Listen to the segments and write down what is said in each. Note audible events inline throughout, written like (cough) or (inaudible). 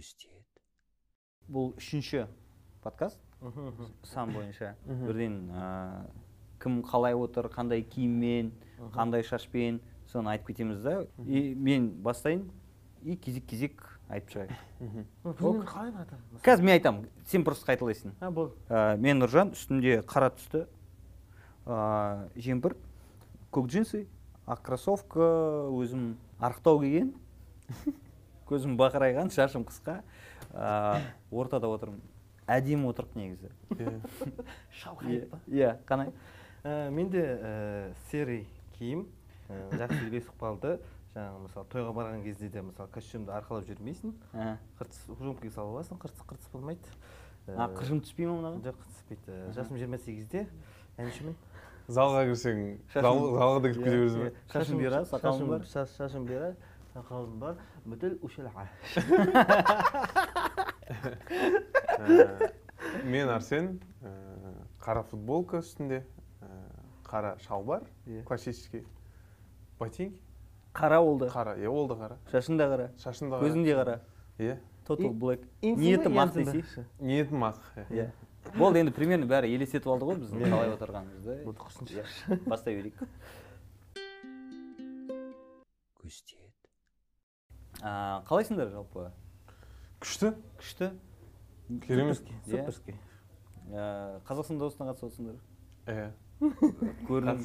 көздеді бұл үшінші подкаст сан бойынша. Бірден ә, кім қалай отыр қандай киіммен қандай шашпен соны айтып кетеміз да. И мен бастайын и кезек кезек айтып шығайық қазір мен айтамын сен просто қайталайсың. А болды. Ә, мен нұржан үстінде қара түсті ә, жемпір көк джинсы ақ кроссовка өзім арықтау киген. (laughs) көзім бақырайған шашым қысқа. Ә, ортада отырмын. Әдемі отырық негізі. (laughs) Шалқайып па? Иә қанай Ә, менде ә, серый киім ә, жақсы үйлесіп қалды жаңағы мысалы тойға барған кезде де мысалы костюмді арқалап жүрмейсің. Ә, қыртыс жумкаға салып аласың қыртыс қыртыс болмайды. А қыржым түспей ма мынаған? жоқ түспейді. Ә, жасым жиырма сегізде әншімін. Залға кірсең залға да кіріп кете бересің ба? Шашың бұйра, сақалың шашым- бар? шаш- шашым бұйра сақалым бар ушелға Ә, мен арсен қара футболка үстінде қара шалбар классический ботинки қара болды қара иә ол да қара шашың да қара шашың да көзің де қара иә black Инсің ниетім ақ десейші ниетім ақ иә болды енді примерно бәрі елестетіп алды ғой біздің қалай отырғанымызды құрсыншы бастай берейік а, қалайсыңдар жалпы? Күшті. Күшті. Керемет. Иә. суперский ә, қазақстан дауысына қатысып отырсыңдар? Иә көрдім.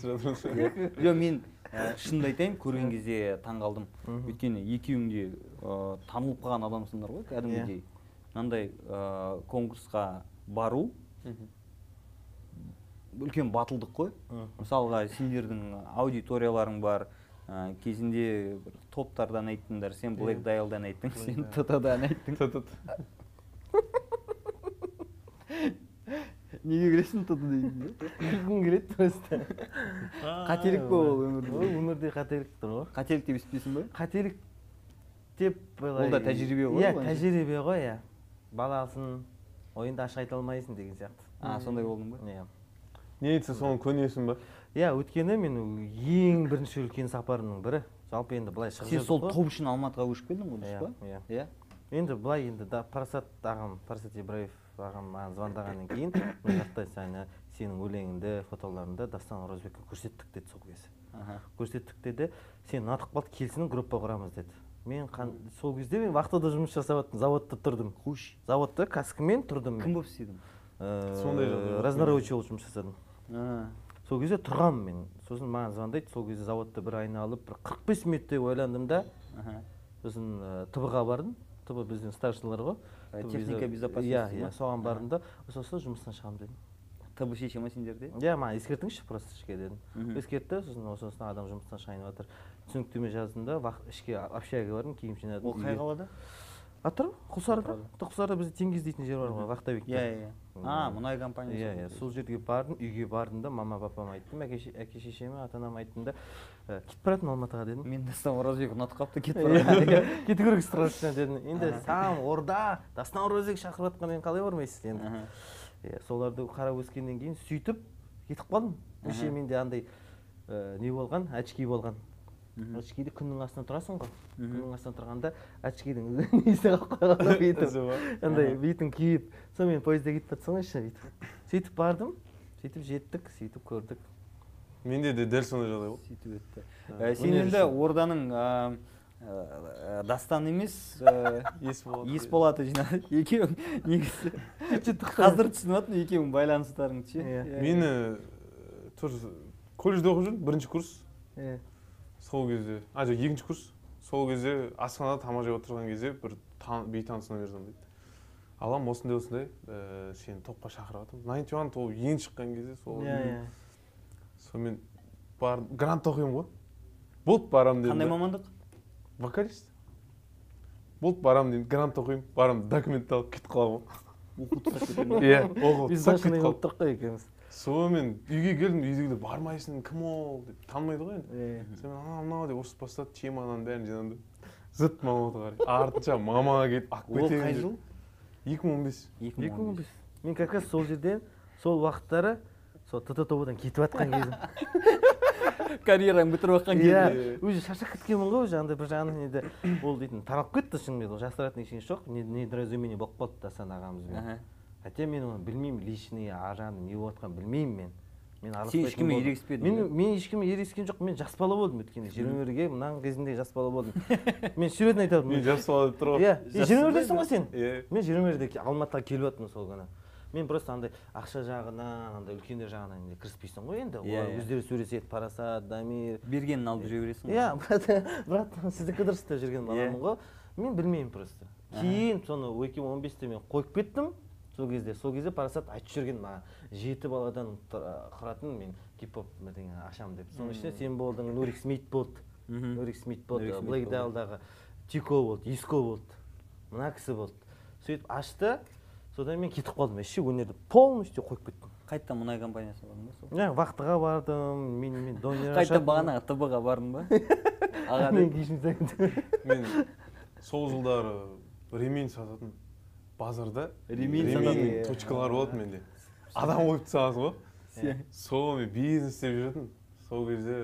Иә. жоқ мен ә, шынымды айтайын көрген кезде таң қалдым өйткені екеуің де ә, танылып қалған адамсыңдар ғой кәдімгідей. Мынандай ә, конкурсқа бару үлкен батылдық қой. Мысалға сендердің аудиторияларың бар ә, кезінде бір топтардан айттыңдар сен блэк дайлдан айттың сен ттдан айттың. Ту- ту- ту. неге кіресің тт дейсің күлкім келеді просто. Қателік па ол өмірде. Ол өмірде қателік тұр ғой. Қателік деп есептейсің ба қателік деп былай Ол да тәжірибе ғой иә тәжірибе ғой иә. Баласың ойынды ашық айта алмайсың деген сияқты. А сондай болдың ба? Иә не айтса соны көнесің ба иә өйткені мен ең бірінші үлкен сапарымның бірі. Жалпы енді былай шығып сен сол топ үшін алматыға көшіп келдің ғой иә дұрыс па? иә. Иә. Енді былай енді да парасат ағам парасат ибраев ағам маған звондағаннан кейін мына жақта сені сенің өлеңіңді фотоларыңды дастан оразбекке көрсеттік деді сол кезде. Көрсеттік деді сен ұнатып қалды келсін группа құрамыз деді. Мен қан, сол кезде мен вахтада жұмыс жасап жаттым заводта тұрдым. Қуш заводта каскімен тұрдым кім болып істедің Э, Сондай разнорабочий болып жұмыс жасадым. А, сол кезде тұрғанмын мен. Сосын маған звондайды сол кезде заводта бір айналып бір қырық бес минуттай ойландым да. Сосын ә, тб ға бардым. Тб біздің старшиналар ғой. Техника безопасности иә иә соған бардым да. Сосын жұмыстан шығамын дедім. Тб шеше ма сендерде иә маған ескертіңізші просто ішке дедім. Ескертті сосын сосын адам жұмыстан шығайын деп жатыр түсініктеме жаздым да ішке общагаға бардым киім жинадым. Ол қай қалада? Атырау? Құлсарыда? Құлсарыда бізде теңіз дейтін жер бар ғой вахтовикте иә иә а мұнай компаниясы иә иә. сол жерге бардым үйге бардым да мама папама айттым әке ше- әке шешеме ата анама айттым да «Ә, кетіп бара жатырмын алматыға дедім. Мен дастан оразбек ұнатып қалыпты кетіп Иә, бара кету керек срочно дедім. Енді саған орда дастан оразбек шақырып жатқаннан қалай бармайсыз енді? Иә соларды қарап өскеннен кейін сөйтіп кетіп қалдым. Вообще менде андай ә, не болған очки болған. Очкиді күннің астында тұрасың ғой. Күннің астында тұрғанда очкидің (laughs) несі қалып (laughs) бүйтіп. Ізі бар. андай бетің күйіп. Сонымен пойызда кетіп ғой ішіне бүйтіп. Сөйтіп бардым. Сөйтіп жеттік сөйтіп көрдік. Менде де дәл сондай жағдай болды. Сөйтіп өтті. Ә, сен енді орданың дастан емес (laughs) есболат. есболатты жинады. Екеуің негізі. Қазір түсініп жатырмын екеуің байланыстарың ше? Иә. мені э, тоже колледжде оқып жүрмін бірінші курс. Иә. Сол кезде а жоқ екінші курс. Сол кезде асханада тамақ жеп отырған кезде бір тан- бейтанысына бердім дейді. Алам осындай осындай. Ә, сені топқа шақырып жатырмын найнти уан тобы ең шыққан кезде сол иә иә. Сонымен бар грантта оқимын ғой. Болды барамын дедім қандай да. мамандық? Вокалист. Болды барамын деймін грант оқимын. Барамын документті алып кетіп қаламын. Оқуды тастап кетемін ғой иә оқып біз қалдым тұрық қой екеуміз. Сонымен үйге келдім үйдегілер бармайсың кім ол деп танымайды ғой енді. Иә. сонымен анау мынау деп ұрысып бастады чемоданның бәрін жинадым да зыт мамаға қарай. Артынша мамаға келіп алып ол қай жыл? Екі мың он бес. Екі мың он бес. мен как раз сол жерден сол уақыттары сол тт тобыдан кетіп жатқан кезім. (laughs) Карьераңды бітіріп жатқан иә кезде уже шаршап кеткенмін ғой уже андай бір жағынан енді ол дейтін таралып кетті шынымен ол жасыратын ештеңесі жоқ. Не- недоразумение болып қалды дасан ағамызбен. Хотя мен оны білмеймін личный ар жағында не болып жатқанын білмеймін мен. Мен сен ешкіммен ерегіспедің мен мен ешкіммен ерегіскен жоқпын. Мен жас бала болдым өйткені жиырма бірге мына кезінде жас бала болдым. Мен суретін айтамын (laughs) мен жас бала деп тұр ғой. Иә жиырма бірдесің ғой сен. иә. Мен жиырма бірде алматыға келіп жатырмын сол күні. Мен просто андай ақша жағынан андай үлкендер жағынан кіріспейсің ғой енді. Иә, олар иә. өздері сөйлеседі парасат дамир. Бергенін алып жүре бересің ғой (laughs) иә брат брат сіздікі дұрыс деп жүрген баламын ғой. Мен білмеймін просто. Кейін соны екі мың он бесте мен қойып кеттім. Сол кезде сол кезде парасат айтып жүрген маған. Жеті баладан құратын мен хип хоп бірдеңе ашамын деп. Соның ішінде сен болдың нурик смит болды. Нурик смит болды. Нурик Смит блэк болды. далдағы тико болды иско болды. Мына кісі болды. Сөйтіп ашты. Содан мен кетіп қалдым. Вообще өнерді полностью қойып кеттім. Қайтадан мұнай компаниясына бардың ба сол? Иә вахтаға бардым мен мен донер қайтадан бағанағы тб ға бардың ба? (laughs) Аға мен сол жылдары ремень сататын базарда Ремень сататын, иә. точкалар болатын менде. Адам қойып тастағансың ғой сол мен бизнес істеп жүретінмін сол кезде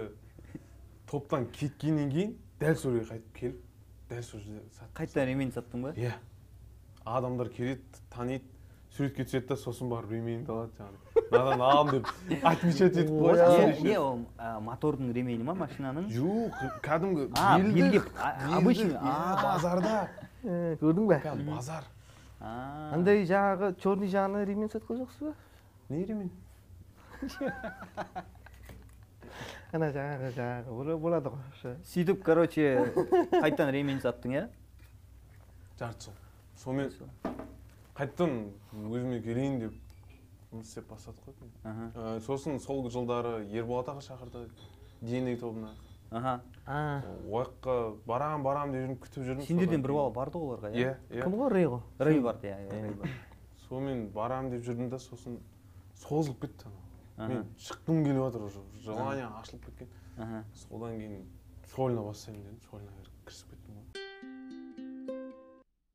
топтан кеткеннен кейін дәл сол жерге қайтып келіп дәл сол жерде қайтадан ремень саттың ба? Иә. Адамдар келеді таниды суретке түседі да сосын барып ременьді алады жаңағы. Мынадан алдым деп (laughs) отмечать етіп қояды. не ол мотордың ремені ма машинаның? Жоқ кәдімгі обычный, иә, базарда. Э, көрдің ба базар. Андай жаңағы черный жағына ремень сатқан жоқсыз ба? Не ремень (laughs) ана жаңағы жаңағы бола- болады ғой сөйтіп короче қайтадан ремень саттың иә? Жарты жыл. Сонымен қайтадан өзіме келейін деп жұмыс істеп бастадық қой. Ә, сосын сол жылдары ерболат аға шақырды днк тобына. Аха. А. Ол жаққа барам барам деп жүрдім күтіп жүрдім сендерден бір бала барды ғой оларға иә иә? кім ғой рей ғой? Рей барды иә иә сонымен барам деп жүрдім да сосын созылып кетті анау. Мен шыққым келіп жатыр уже. Желание ашылып кеткен. Содан кейін сольно бастаймын дедім сольно кірісіп кеттім ғой.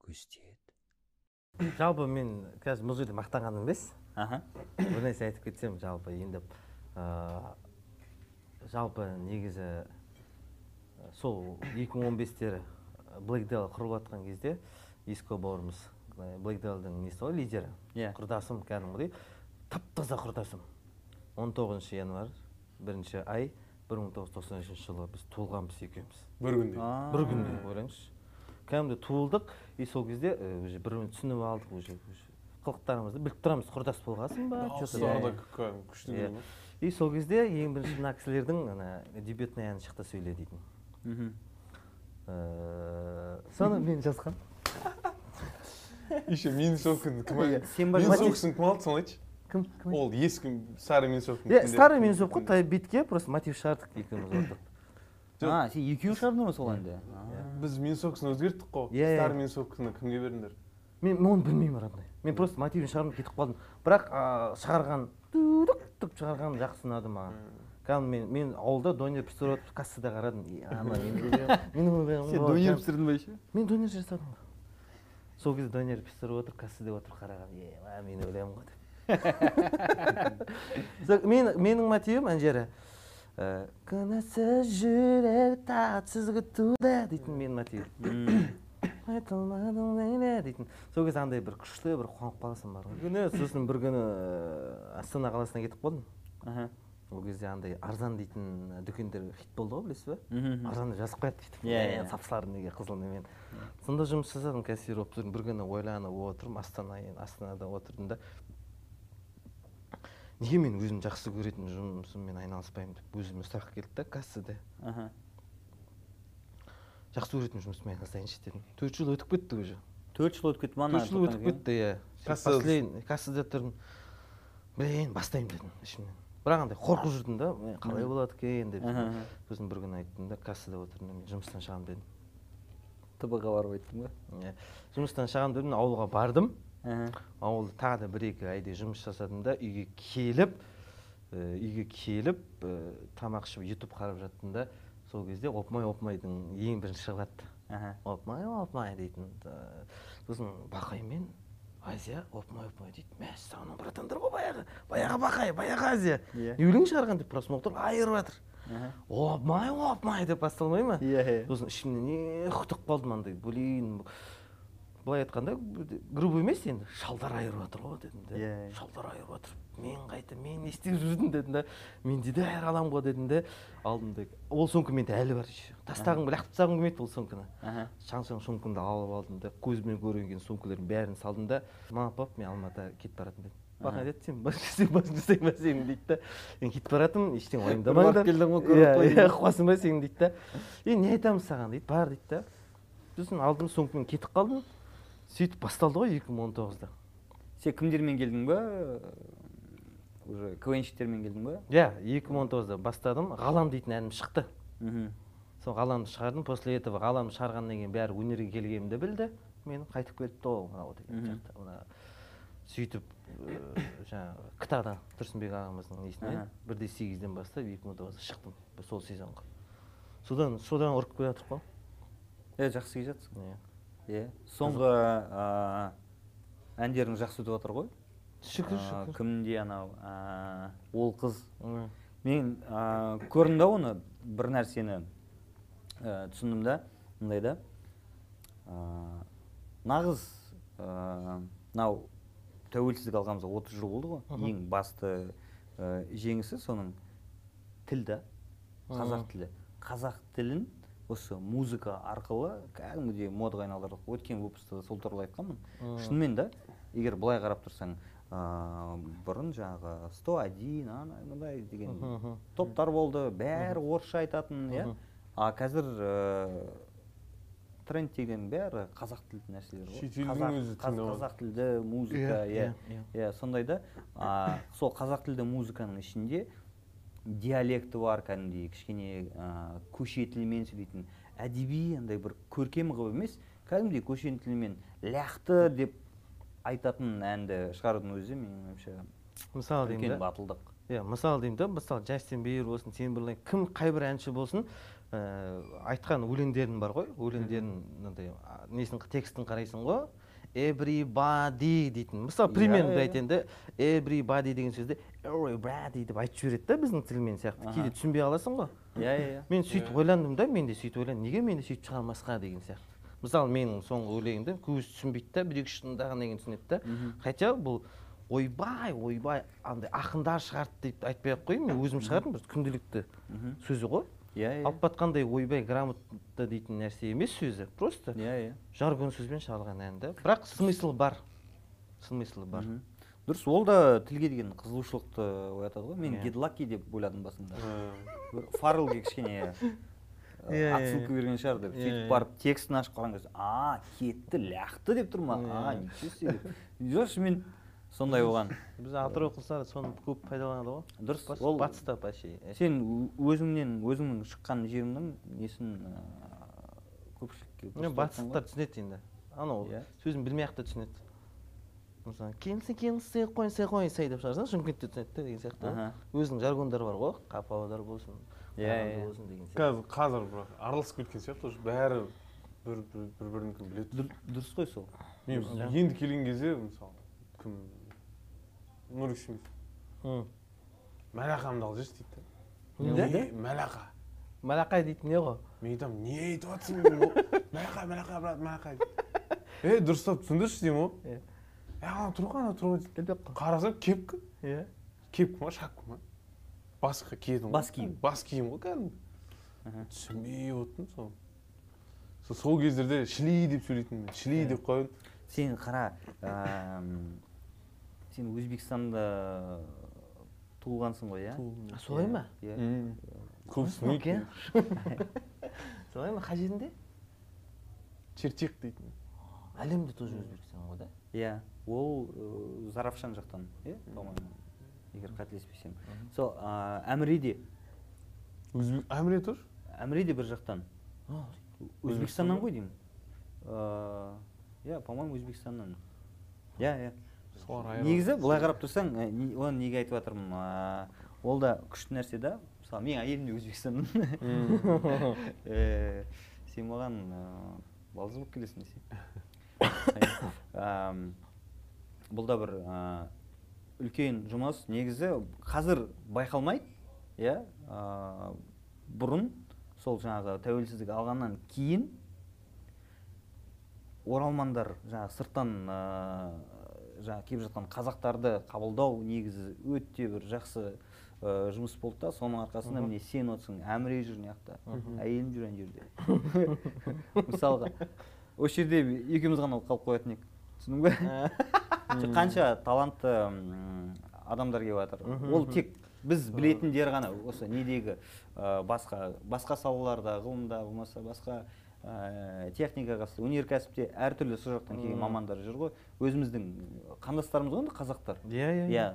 Көз тиеді жалпы мен қазір бұл жерде мақтанғаным емес. Аха. (coughs) Бір нәрсе айтып кетсем жалпы енді ыыы жалпы негізі сол 2015-тері блэкдел құрылып жатқан кезде иско бауырымыз блэкделдің несі ғой лидері? Иә. Құрдасым кәдімгідей. Тап таза құрдасым 19 январь бірінші ай 1993 жылы біз туылғанбыз екеуміз. Бір күнде. Бір күнде ойлаңызшы. Кәдімгідей туылдық и сол кезде ә, уже бір бірін түсініп алдық уже қылықтарымызды біліп тұрамыз құрдас болғансың ба иә. күшті Иә. и сол кезде ең бірінші мына кісілердің ана дебютный әнін шықты сөйле дейтін. Мхм Ыыы, соны мен жазғанмын (laughs) еще минусовканы кім сен ба минусовкасын кім алды соны айтшы кім кім ол ескі старый минусовка иә старый минусов қой битке просто мотив шығардық екеуміз ортақ а сен екеуің шығардың ғой сол әнді? Біз минусовкасын өзгерттік қой. Иә, старый минусовканы кімге бердіңдер? Мен оны білмеймін родной. Мен просто мотивін шығарып кетіп қалдым. Бірақ шығарған тудық деп шығарған жақсы ұнады маған кәдімгі мен мен ауылда донер пісіріп отырып кассада қарадым. «Е, ана (laughs) мен өлемін, мен өлемін сен ғой». донер пісірдің ба еще мен донер жасадым. Ғой сол кезде донер пісіріп отырып кассада отырып қарағам е мен өлемін ғой деп. (laughs) Мен менің мотивім ана жері ә, күнәсіз жүрек татсыз күтуде дейтін менің мотивім. Айтылмадың дейтін. Сол кезде андай бір күшті бір қуанып қаласың бар ғой сосын бір күні ә, астана қаласына кетіп қалдым. Ол кезде андай арзан дейтін дүкендер хит болды ғой білесіз ба мхм. Арзанда жазып қояды бүйтіп Иә, «Ә, иә. сапсылар неге қызыл немен сонда жұмыс жасадым кассир болып жүрдім бір күні ойланып отырмын астана астанада отырдым да неге мен өзім жақсы көретін жұмысыммен айналыспаймын? деп өзіме сұрақ келді да кассада. Аха. Жақсы көретін жұмысыммен айналысайыншы дедім. Төрт жыл өтіп кетті уже. Төрт жыл өтіп кетті ма төрт жыл өтіп кетті иә. Кассада тұрдым. Блин бастаймын дедім ішімнен. Бірақ андай қорқып жүрдім да. «Е, қалай болады екен деп. Сосын бір күні айттым да кассада отырдым мен жұмыстан шығамын дедім. Тб ға барып айттың ба? Иә. Жұмыстан шығамын дедім ауылға бардым. Ауылда тағы да бір екі айдай жұмыс жасадым да үйге келіп ә, үйге келіп ә, тамақ ішіп ютуб қарап жаттым да. Сол кезде опмай опмайдың ең бірінші шығып жатты аха. Опмай опмай дейтін сосын бақай мен азия опмай опмай дейді. Мәссаған братандар ғой баяғы баяғы бақай баяғы азия. Иә. өлең шығарған деп просмотр айырып жатыр. Опмай опмай деп басталмай ма? Иә иә. Сосын ішімнен не құтып қалдым андай блин былай айтқанда грубо емес енді шалдар айырып жатыр ғой дедім да Иә, иә. шалдар айырып жатыр. Мен қайта мен не істеп жүрдім дедім да менде де айыра аламын ғой дедім де. Алдым да ол сумка менде әлі бар еще. Тастағым лақтырып тастағым келмейді ол сумканы Аха. шаң сумкамды алып алдым да көзбен көрген сумкалардың бәрін салдым да. Мама пап мен алматыға кетіп бара жатырмын дедім маған айтады сен бас жасай бас жасай ма сенің дейді да мен кетіп бара жатырмын ештеңе уайымдамаңдар келдің ғой, көріп қой иә иә қуасың ба сен дейді да. Е не айтамыз саған? дейді. Бар дейді да. Сосын алдым сумкамен кетіп қалдым. Сөйтіп басталды ғой екі мың он тоғызда. Сен кімдермен келдің ба? Уже квнщиктермен келдің ба? Иә екі мың он тоғызда бастадым. Ғалам дейтін әнім шықты. Мхм. Сол ғаламды шығардым. После этого ғаламды шығарғаннан кейін бәрі өнерге келгенімді білді. Мен қайтып келіпті ғой мынау деген мына сөйтіп ыыы, жаңағы кта да тұрсынбек ағамыздың несіне Аха. бірде сегізден бастап екі мың тоғызда шықтым сол сезонға. Содан содан ұрып келе жатырмық қой. Иә жақсы келе жатсың иә. Иә. Соңғы ыыы, әндерің жақсы өтіп жатыр ғой. Шүкір шүкір. кімде анау ол қыз. Мен ыыы, көрдім да оны бір нәрсені ә, түсіндім да мындай да. Ыыы, нағыз мынау тәуелсіздік алғанымызға отыз жыл болды ғой. Ең басты ә, жеңісі соның тіл да. Қазақ тілі. Қазақ тілін осы музыка арқылы кәдімгідей модаға айналдырдық. Өткен выпуста да сол туралы айтқанмын. Шынымен да егер былай қарап тұрсаң ыыы, бұрын жаңағы сто один ана мындай деген топтар болды бәрі орысша айтатын иә? А қазір ыыы трендтеген бәрі қазақ тілді нәрселер ғой. Шетелдің қазақ, өзі қазақ тілді музыка Иә, иә. иә, иә. иә сондай да. А, сол қазақ тілді музыканың ішінде диалекті бар кәдімгідей кішкене ә, көше тілімен сөйлейтін. Әдеби андай бір көркем қылып емес кәдімгідей көше тілімен ляқты деп айтатын әнді шығарудың өзі менің ойымша мысалы деймін үлкен батылдық. Иә мысалы деймін да. Мысалы джастин бибер болсын темберлейн кім қай бір әнші болсын ә, айтқан өлеңдерің бар ғой. Өлеңдерін мынандай несін текстін қарайсың ғой. Everybody дейтін. Мысалы Иә, примерно иә. айтайын да everybody деген everybody деп айтып жібереді да біздің тілмен сияқты. Кейде түсінбей қаласың ғой. Иә иә иә. Мен сөйтіп ойландым да мен де сөйтіп ойландым. Неге мен де сөйтіп шығармасқа деген сияқты. Мысалы менің соңғы өлеңімді көбісі түсінбейді да бір екі үш тыңдағаннан кейін түсінеді да. Хотя бұл ойбай ойбай андай ақындар шығарды деп айтпай ақ қояйын. Мен өзім шығардым бір күнделікті сөзі ғой. Иә иә. Алып батқандай ойбай грамотно дейтін нәрсе емес сөзі. Просто иә иә. жаргон сөзбен шығарылған ән да. Бірақ смысл бар. Смыслы бар. Дұрыс ол да тілге деген қызығушылықты оятады ғой. Мен Иә. гедлаки деп ойладым басында. Бір фаррелге кішкене (laughs) ә, иә, отсылка иә. берген шығар деп. Сөйтіп барып текстін ашып қараған кезде а кетті ляқты деп тұр ма а ничего себе жоқ шынымен сондай болған біз атырау қыздар соны көп пайдаланады ғой. Дұрыс ол батыста почти сен ө- өзіңнен өзіңнің шыққан жеріңнің несін көпшілікке мен батыстықтар түсінеді енді. Анау сөзін білмей ақ та түсінеді. Мысалы келсе келсе қойса қойса деп шығарсаң шымкентте түсінеді да деген сияқты. Өзінің жаргондары бар ғой павлодар болсын Иә, қарағанды иә. болсын деген сияқты. қазір қазір бірақ араласып кеткен сияқты уже бәрі бір бір бір бірінікін біледі. Дұр- дұрыс қой сол. Мен Иә. енді келген кезде мысалы кім нұрик смит М. мәлақамды алып жүрші дейді да? Не- мәлақа малақай дейтін не ғой? Мен айтамын не айтып жатрсың мәлақа мәлақа брат мәлақа дейді (laughs) е дұрыстап түсіндірші деймін ғой Е ана тұр ғой ана тұр ғой дейді қарасам кепка иә кепка ма шапка ма басқа киетін. Бас киім. бас киім ғой кәдімгі түсінбей отырмын сол сол кездерде шли деп сөйлейтінмін мен шли деп қоямын сен қара сен өзбекстанда туылғансың ғой иә солай ма иә көп солай ма қай жерінде чертек дейтін әлемде тоже өзбекстан ғой да иә ол ә, заравшан жақтан иә по моему егер қателеспесем. Сол ә, әміре де өзбек әміре тоже? Әміре де бір жақтан. Өзбекстаннан ғой деймін. Ә, иә по моему өзбекстаннан. Иә иә. Негізі былай қарап тұрсаң не- оны неге айтып жатырмын ол да күшті нәрсе да. Мысалы менің әйелім де өзбекстаннан. (laughs) Сен маған балдыз болып келесің десең. (laughs) Әм, бұл да бір ә, үлкен жұмыс. Негізі қазір байқалмайды иә ә, бұрын сол жаңағы тәуелсіздік алғаннан кейін оралмандар жаңағы сырттан ыыы жаңағы келіп жатқан қазақтарды қабылдау негізі өте бір жақсы ы жұмыс болды да. Соның арқасында міне сен отырсың әміре жүр мына жақта. Әйелім жүр ана жерде. (laughs) Мысалға. Осы жерде екеуміз ғана қалып қоятын едік. түсіндің бе? (laughs) Жоқ, қанша талантты адамдар келіп жатыр. Ол тек біз білетіндер ғана осы недегі ы, басқа басқа салаларда ғылымда болмаса басқа ә, техникаға өнеркәсіпте әртүрлі сол жақтан келген мамандар жүр ғой. Өзіміздің қандастарымыз ғой енді қазақтар. Иә иә иә.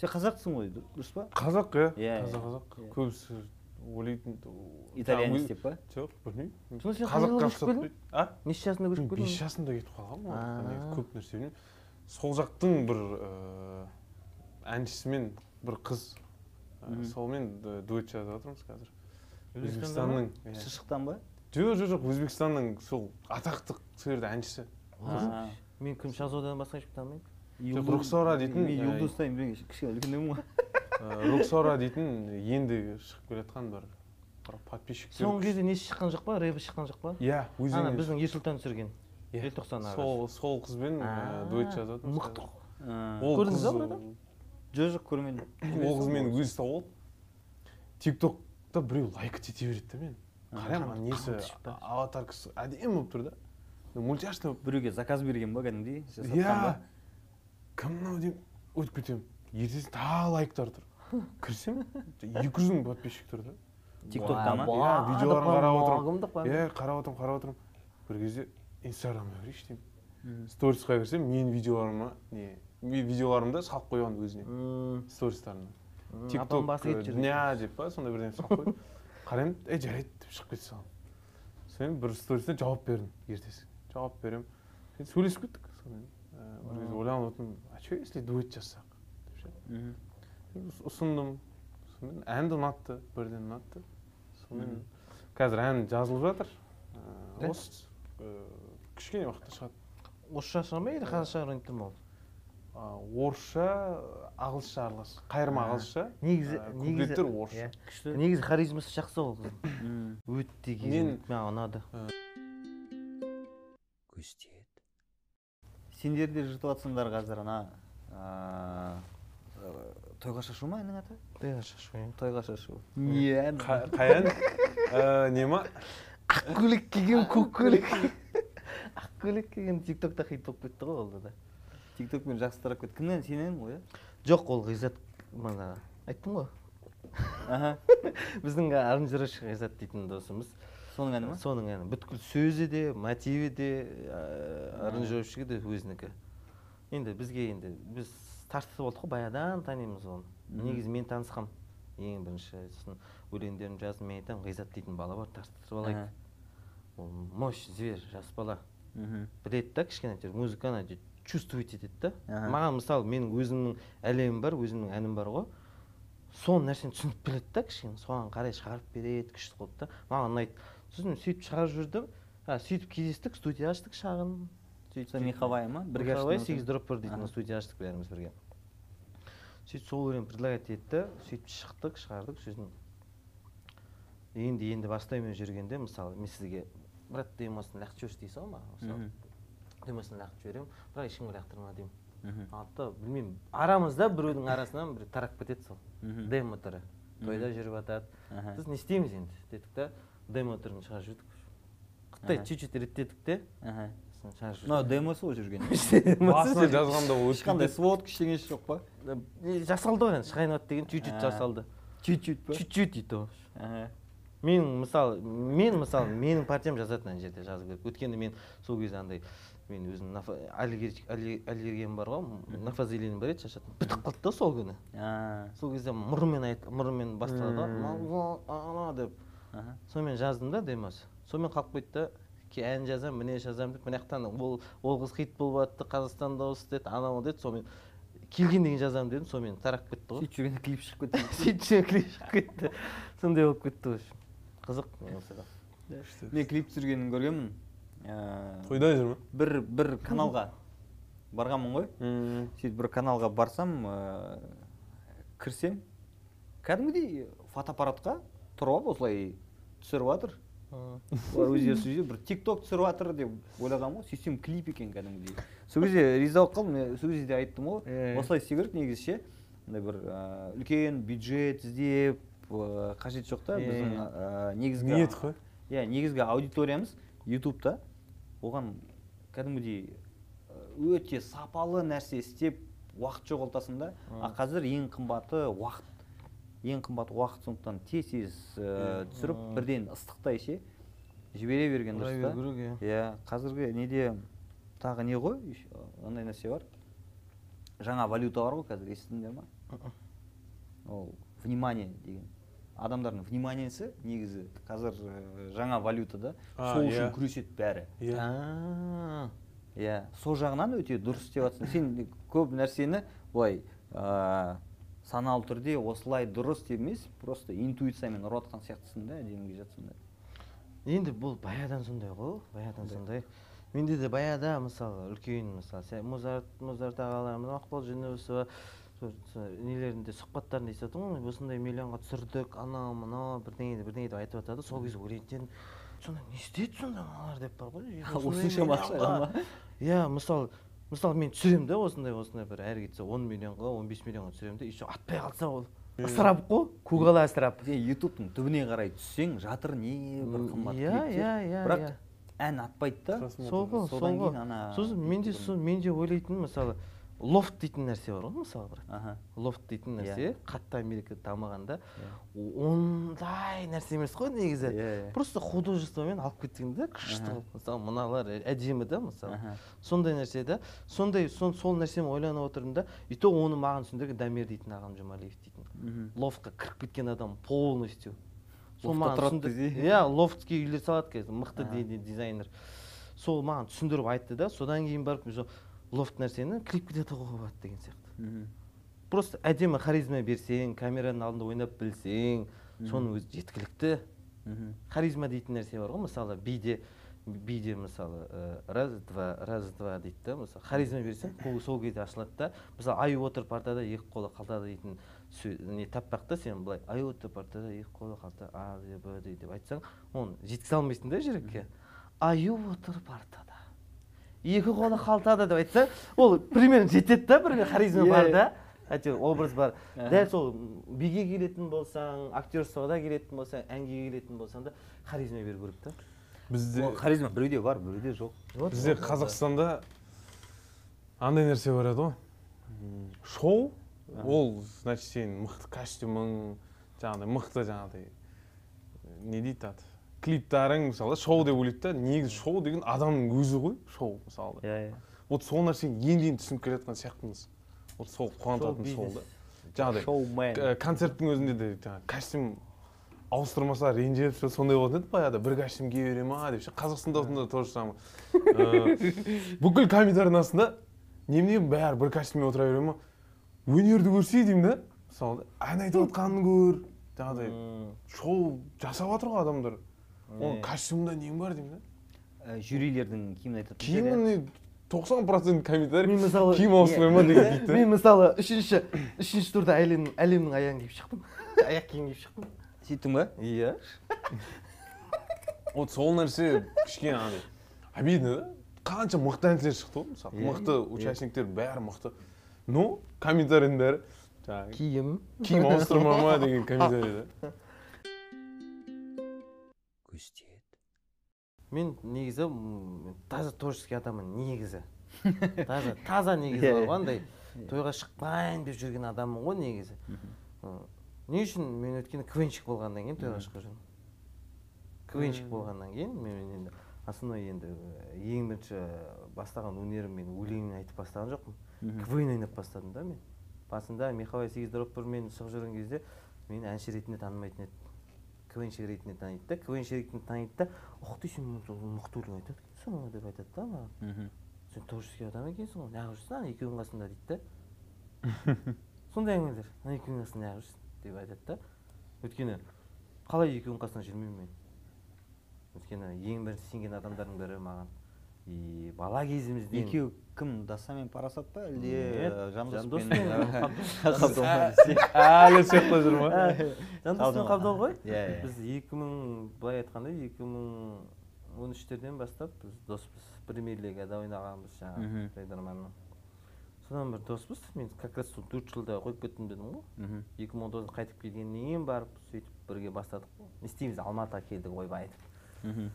Сен қазақсың ғой дұр- дұрыс па? Қазақ иә. Иә, иә. қазақ Иә. көбісі ойлайтын итальянец деп па? жоқ білмеймін. Сонда сен қай жылы көшіп келдің? а? Неше жасында көшіп бес келдің? жасымда кетіп қалғанмын көп нәрсе білмеймін. Сол жақтың бір ыыы әншісімен бір қыз Мгм. солмен дуэт жазып жатырмыз қазір. Өзбекстанның иә. шыққан ба? Жоқ жоқ жоқ өзбекстанның сол атақты сол жерде әншісі мен күн шахзодадан басқа ешкімді танымаймын. Юлдыз- рухсара дейтін, мен ә, юлдыздаймын мен кішкене үлкендеу ғой. (laughs) Ы, руксора дейтін енді шығып келе жатқан бір бір подписчиктер. Соңғы кезде несі шыққан жоқ па? Рэпі шыққан жоқ па? Иә ана өзіңе біздің ерсұлтан түсірген. Желтоқсан ағаш сол сол қызбен ы, дуэт жазып жатырмыз мықты. ол Көрдіңіз ба оны? жоқ жоқ көрмедім. Ол қыз мені өзі тауып алды. Тик токта біреу лайк ете береді да мен қараймын ана несі? па? аватаркасы әдемі болып тұр да. Мультяшный болып. Біреуге заказ берген ба кәдімгідей? Иә. кім мынау деп өтіп кетемін. Ертесіне тағы лайктар тұр. Кірсем екі жүз мың подписчик тұр да. Тиктокта ма? иә видеоларын қарап отырмын. отырмын иә қарап отырмын қарап отырмын. Бір кезде инстаграмға кірейінші деймін сторисқа кірсем менің видеоларыма не ви- видеоларымды салып қойған өзіне. Стористарына тикток дня деп па сондай бірдеңе салып қойды (laughs) қараймын ей жарайды деп шығып кете саламын содан бір сторисіне жауап бердім ертесі. Жауап беремін. Сөйтіп сөйлесіп кеттік сонымен. Ә, бір кезде ойланып отырмын а че если дуэт жазсақ? деп ше. Ұсындым. Сонымен ән де ұнатты бірден ұнатты. Сонымен қазір ән жазылып жатыр. Ә, осы кішкене уақытта шығады. орысша шыға ма или қазақша ма? Ол А, орысша ағылшынша аралас. Қайырма А, ағылшынша. негізі ә, негізі орысша. иә. күшті. Негізі харизмасы жақсы ол қыздың. (coughs) Өте Мен- керемет маған ұнады сендер де жыртып жатсыңдар қазір ана. Тойға шашу ма әннің аты? Тойға шашу иә. Тойға шашу. Не ән? Қа- қай ән? (laughs) Ә, не ма? Ақ көйлек киген көк көйлек ақ көйлек киген тик токта хит болып кетті ғой ол да. Тиктокпен жақсы тарап кетті. Кімнен сенен ғой иә? Жоқ ол ғизат мана айттым ғой. Аха. (laughs) Біздің аранжировщик ғизат дейтін досымыз. Соның әні ма? Соның әні. Бүткіл сөзі де мотиві де аранжировщигі де өзінікі. Енді бізге енді біз тартысып болдық қой баяғыдан танимыз оны. Негізі мен танысқам. Ең бірінші сосын өлеңдерін жаздым мен айтамын ғизат дейтін бала бар тартыстырып алайық ол мощь зверь жас бала. Мхм біледі да кішкене әйтеуір музыканы әйтеуір чувствовать етеді да. Маған мысалы менің өзімнің әлемім бар өзімнің әнім бар ғой. Сол нәрсені түсініп біледі да кішкене соған қарай шығарып береді күшті қылып та. Маған ұнайды. сосын сөйтіп шығарып жүрдім. А, сөйтіп кездестік студия аштық шағын. Сөйтіп сол миховая ма? Бірге аштыңыз сегіз ба? дроп бір дейтін студия аштық бәріміз бірге. Сөйтіп сол өлең предлагать етті сөйтіп шықтық шығардық. сосын енді енді бастаймын жүргенде. Мысалы мен сізге брат демосын лақтырып жіберші ғой маған мысалы демосын лақтырып жіберемін бірақ ешкімге лақтырма деймін да білмеймін арамызда біреудің арасынан бір тарап кетеді сол. Демо түрі тойда жүріп жатады біз не істейміз енді. Дедік та демо түрін шығарып жібердік қытай чуть чуть реттедік те. Мынау жібердік демосы ғой жүрген. (laughs) Басына жазғанда ол ешқандай сводка ештеңесі жоқ па? Жасалды ғой енді шығайын деген чуть чуть жасалды. Чуть чуть па? Чуть чуть дейді аха. Менің мысалы мен мысалы менің партиям жазады ана жерде жазу керек. Өйткені мен сол кезде андай мен өзім аллергиям бар ғой нафазелин бар еді шашатын. Бітіп қалды да сол күні. Сол кезде мұрынмен айт мұрынмен басталады ғой. Деп. Сонымен жаздым да демос сонымен қалып кетті да ән жазамын міне жазамын деп. Мына жақтан ол ол қыз хит болып жатты қазақстанда осы деді анау деді. Сонымен келген деген жазамын дедім сонымен тарап кетті ғой. Сөйтіп жүргенде клип шығып кетті. (laughs) Сөйтіп клип шығып кетті. Сондай болып кетті в общем. Қызық мен клип түсіргенін көргенмін. Ә, тойда жүр ма? бір бір каналға барғанмын ғой. Сөйтіп бір каналға барсам ә, кірсем кәдімгідей фотоаппаратқа тұрып алып осылай түсіріп жатыр олар өздері сол жерде бір тик ток түсіріп жатыр деп ойлағанмын ғой. Сөйтсем клип екен кәдімгідей. Сол кезде риза болып қалдым. Мен сол кезде айттым ғой. Иә. осылай істеу керек негізі ше. Мындай бір ә, үлкен бюджет іздеп қажеті жоқ та біздің ә, негізгі ниет қой. Иә негізгі аудиториямыз ютубта. Оған кәдімгідей ә, өте сапалы нәрсе істеп уақыт жоғалтасың да. А қазір ең қымбаты уақыт. Ең қымбаты уақыт сондықтан тез тез ә, түсіріп бірден ыстықтай ше жібере берген дұрыс та. керек, иә. қазіргі неде тағы не ғой? Андай нәрсе бар. Жаңа валюта бар ғой қазір естідіңдер ма? Ол внимание деген. Адамдардың вниманиесі негізі қазір ә, жаңа валюта да А, сол иә. үшін күреседі бәрі. Иә. Иә. Сол жағынан өте дұрыс істеп жатрсың сен көп нәрсені былай ә, саналы түрде осылай дұрыс деп емес просто интуициямен ұрып жатқан сияқтысың да әдемі келе жатсың да. Енді бұл баяғыдан сондай ғой баяғыдан сондай. менде де баяғыда мысалы үлкен мысалы музарт музарт ағаларымыз мақпал жүнісова нелерінде сұхбаттарында естіп ғой осындай миллионға түсірдік анау мынау бірдеңе бірдеңе деп айтып жатады сол кезде ойлайтын едім сонда не істеді сонда мыналар деп бар ғой. (laughs) Осыншама ақшаға иә мысалы мысалы мен түсіремін да осындай осындай бір. Әрі кетсе он миллионға он бес миллионға түсіремін да еще атпай қалса ол. Ысырап қой көкала ысырап. Ютубтың түбіне қарай түссең жатыр не бір қымбат иә иә иә бірақ иә. ән атпайды да. Сол ғой сол ғой. сосын менде сол менде ойлайтыным мысалы лофт дейтін нәрсе бар ғой мысалы брат аха. Лофт дейтін Иә. нәрсе қатты америкада дамығанда ондай нәрсе емес қой негізі. Иә, иә. просто художествомен алып кеткен да күшті қылып мысалы мыналар әдемі да мысалы. Сондай нәрсе да сондай сол, сол нәрсені ойланып отырмын да и то оны маған түсіндірген дамир дейтін ағам жұмалиев дейтін. Лофтқа кіріп кеткен адам полностью. Сол маған иә лофтке үйлер салады қазір мықты дизайнер. Сол маған түсіндіріп айтты да содан кейін барып лофт нәрсені клипке де тығуға болады деген сияқты. Просто әдемі харизма берсең камераның алдында ойнап білсең соның өзі жеткілікті. Мгм. харизма дейтін нәрсе бар ғой мысалы биде биде мысалы ә, раз два раз два дейді да мысалы. Харизма берсең қол сол кезде ашылады да. Мысалы аю отыр партада екі қолы қалтада дейтін не таппақ та сен былай аю отыр партада екі қолы қалта а б д деп айтсаң оны жеткізе алмайсың да жүрекке аю отыр партада. Екі қолы қалтада деп айтсаң ол примерно жетеді да бір харизма Иә, бар да. Әйтеуір образ бар. Дәл сол биге келетін болсаң актерствода келетін болсаң әнге келетін болсаң да харизма беру керек та. Бізде Ол харизма біреуде бар біреуде жоқ. Бізде қазақстанда андай нәрсе бар еді ғой. Шоу ол значит сенің мықты костюмің жаңағыдай мықты жаңағыдай не дейді аты? Клиптарың мысалы шоу деп ойлайды да негізі шоу деген адамның өзі ғой шоу мысалы. Иә иә. Вот сол нәрсені енді енді түсініп келе жатқан сияқтымыз. Вот сол қуантатын сол да жаңағыдай К- концерттің өзінде де жаңағы костюм ауыстырмаса ренжіп ше сондай болатын еді баяғыда. Бір костюм кие бере ма? деп ше. Қазақстанда да то же самое. Э, бүкіл комедиялардың астында немене бәрі бір костюммен отыра бере ма? Өнерді көрсе деймін да? мысалы ән айтып жатқанын көр! Жаңағыдай. Шоу жасап жатыр ғой адамдар! Оның костюмында нең бар деймін да? Ә, жюрилердің киімін айтатын киімі не тоқсан процент комментарий. Мен мысалы- киім ауыстырмай ма деген дейді мен мысалы үшінші үшінші турда әлемнің әлемнің аяғын киіп шықтым. (laughs) Аяқ киім киіп шықтым. Сөйттің ба? Иә. (laughs) Вот сол нәрсе кішкене андай обидно да? Қанша мықты әншілер шықты ғой мысалы. Мықты участниктер бәрі мықты. Но комментарийдің бәрі. Жаңағы киім. Киім ауыстырма ма деген (laughs) комментарий да? Мен негізі таза творческий адаммын негізі. (laughs) Таза таза негізі Иә, бар иә. ғой андай тойға шықпайын деп жүрген адаммын ғой негізі. Не үшін мен өйткені квнщик болғаннан кейін тойға шықпай жүрмін квнщик болғаннан кейін мен енді основной енді ең бірінші бастаған өнерім мен өлең айтып бастаған жоқпын. Квн ойнап бастадым да мен. Басында михаил сегиздоровпен шығып жүрген кезде мені әнші ретінде танымайтын еді. Квнщик ретінде таниды да квнщик ретінде таниды да ух ты сен мықты өлең айтады. Екенсің ғой деп айтады да маған сен творческий адам екенсің ғой неғып жүрсің ана екеуінің қасында дейді да. (laughs) Сондай әңгімелер. Ана екеуінің қасында неғып жүрсің деп айтады да. Өйткені қалай екеуінің қасында жүрмеймін мен? Өйткені ең бірінші сенген адамдардың бірі маған. И бала кезімізден. Екеу. Кім досамен парасат па әлде э, жандос Жандос пен пен қабдолла әлі сол жақта жүр ма? Жандос пен қабдол ғой? Иә иә. Біз екі мың былай айтқанда екі мың он үштерден бастап біз доспыз. Премьер лигада ойнағанбыз жаңағы жайдарманның содан бір доспыз. Мен как раз сол төрт жылда қойып кеттім дедім ғой. Мхм. Екі мың он тоғызда қайтып келгеннен кейін барып сөйтіп бірге бастадық. Қой не істейміз алматыға келдік ойбай айтып мхм.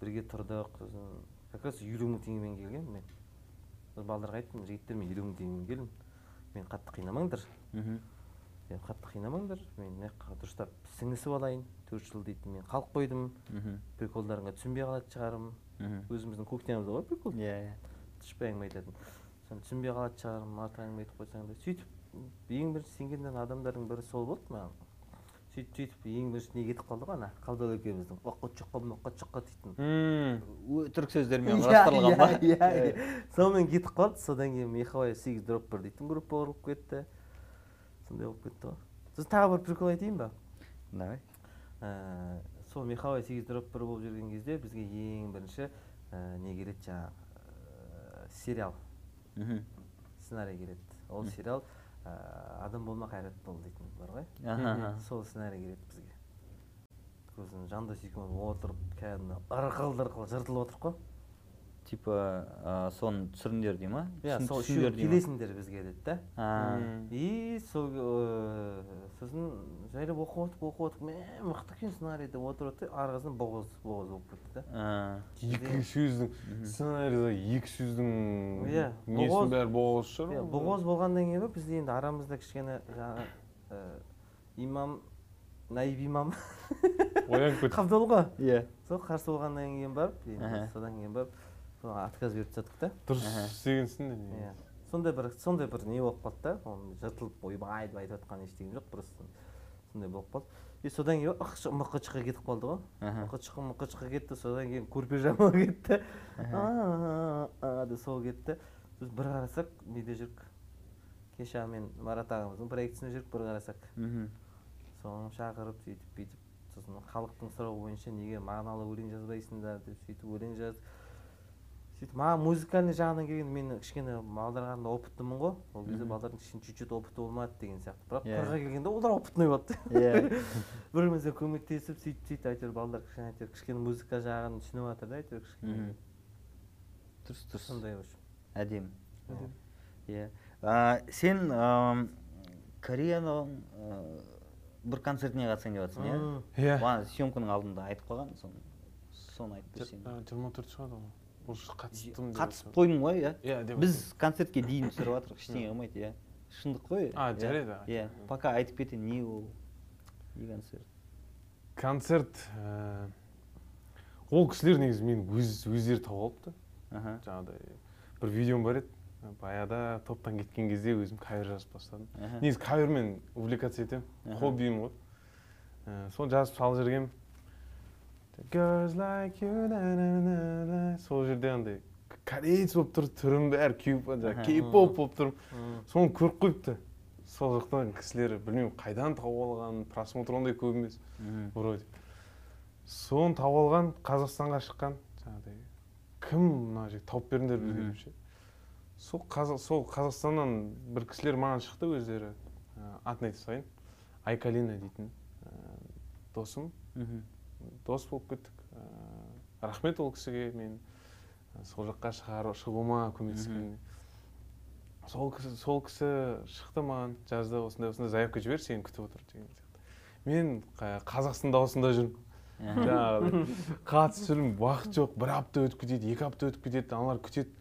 Бірге тұрдық. Сосын как раз елу мың теңгемен келгенмін мен. Балдарға айттым жігіттер мен мың теңгемен келдім мені қатты қинамаңдар мхм. Мен қатты қинамаңдар мен мына жаққа дұрыстап сіңісіп алайын төрт жыл дейтін мен қалып қойдым мхм. Приколдарыңа түсінбей қалатын шығармын. Өзіміздің кухнямызда ғой прикол. Иә иә. Тұшпай әңгіме айтатын. Соны түсінбей қалатын шығармын артық әңгіме айтып қойсаң да. Сөйтіп ең бірінші сенген адамдардың бірі сол болды маған. Сөйтіп сөйтіп ең бірінші не кетіп қалды ғой ана? Қабдол екеуміздің. Оққа жаққа мынаққа жаққа дейтін. Өтірік сөздермен Иә, құрастырылған ба? иә иә. Иә сонымен кетіп қалды. Содан кейін михаил сегіз дроп бір дейтін группа құрылып кетті. Сондай болып кетті ғой. Сосын тағы бір прикол айтайын ба? Давай. Ә, сол михаил сегіз дроп бір болып жүрген кезде бізге ең бірінші ә, не келеді жаңағы ә, сериал. Сценарий келеді. Ол сериал Э, адам болма кайрат бол дейтен бар ғой. Сол сценарий кере бізге. Жандас отурп кәдімгі ырқыл дырқыл жыртылып отырык қо типа ә, соны түсіріңдер дей ма? Иә сол үшеуі келесіңдер бізге деді да и сол ыыы, сосын жайлап оқып отырып оқып отырып мә мықты екен сценарий деп отырып да арқасынан боғоз боғоз болып кетті да а, екі сөздің сценарийда екі сөздің Иә, несінің бәрі боғоз шығар иә ғой. боғоз болғаннан кейін ба бізде енді арамызда кішкене жаңағы ә, имам наиб имам. Оянып кетті (laughs) қабдол ғой иә. Сол қарсы болғаннан кейін барып содан кейін барып отказ беріп тастадық та дұрыс істегенсің иә. Сондай бір сондай бір не болып қалды да. Оны жыртылып ойбай деп айтып жатқан ештеңем жоқ просто сондай болып қалды. И содан кейін мқчқа кетіп қалды ғой. Мқчқа мқчқа кетті. Содан кейін көрпе жамылға кетті. Деп сол кетті. Сосын бір қарасақ неде жүрік? Кеше мен марат ағамыздың проектісінде жүрік бір қарасақ. Соны шақырып сөйтіп бүйтіп сосын халықтың сұрауы бойынша неге мағыналы өлең жазбайсыңдар деп сөйтіп өлең жаз сөйтіп маған музыкальный жағынан келгенде мен кішкене балдарға опытымын ғой. Ол кезде балдардың кішкене чуть чуть опыты болмады деген сияқты. Бірақ Иә. қырға келгенде олар опытный болды иә. Бір (laughs) бірімізге көмектесіп сөйтіп сөйтіп әйтеуір балдар кішкене әйтеуір кішкене музыка жағын түсініп жатыр да әйтеуір кішкене. Дұрыс дұрыс. Сондай в общем әдемі. Иә. А, сен кореяның бір концертіне қатысайын деп жатрсың иә? Иә. Маған съемканың алдында айтып қалған соны соны айтып берсең Жи- жиырма төрт шығады ғой уже қатыстым қатысып қойдың ғой иә? Иә біз концертке дейін түсіріп (coughs) жатырмық ештеңе қылмайды иә. Шындық қой А, иә. жарайды, иә пока айтып кетейін не ол не концерт. Концерт ә, ол кісілер негізі мені өз өздері тауып алыпты. Аха. Жаңағыдай бір видеом бар еді баяғыда топтан кеткен кезде өзім кавер жазып бастадым негізі кавермен увлекаться етемін хоббиім ғой. Ә, соны жазып салып жүргенмін girls like you на, на, на, на. сол жерде андай кореец болып тұр түрім бәрі кеуіп Аха. жаңағы кей поп болып Мм. соны көріп қойыпты. Сол жақтан кісілер білмеймін қайдан тауып алған просмотр ондай көп емес. Вроде. Соны тауып алған қазақстанға шыққан жаңағыдай кім мына жігіт тауып беріңдер бізге деп ше. Сол қазақ сол қазақстаннан бір кісілер маған шықты өздері. Ә, атын айта салайын. Айкалина дейтін ә, досым. Мхм. Дос болып кеттік. Ә, рахмет ол кісіге. Мен сол жаққа шығару шығуыма көмектескеніне. Сол кісі сол кісі шықты маған жазды осындай осындай заявка жібер сені күтіп отыр деген сияқты. Мен қа- қазақтың дауысында жүрмін. Жаңағы қатысып жүрмін. Уақыт жоқ бір апта өтіп кетеді екі апта өтіп кетеді аналар күтеді.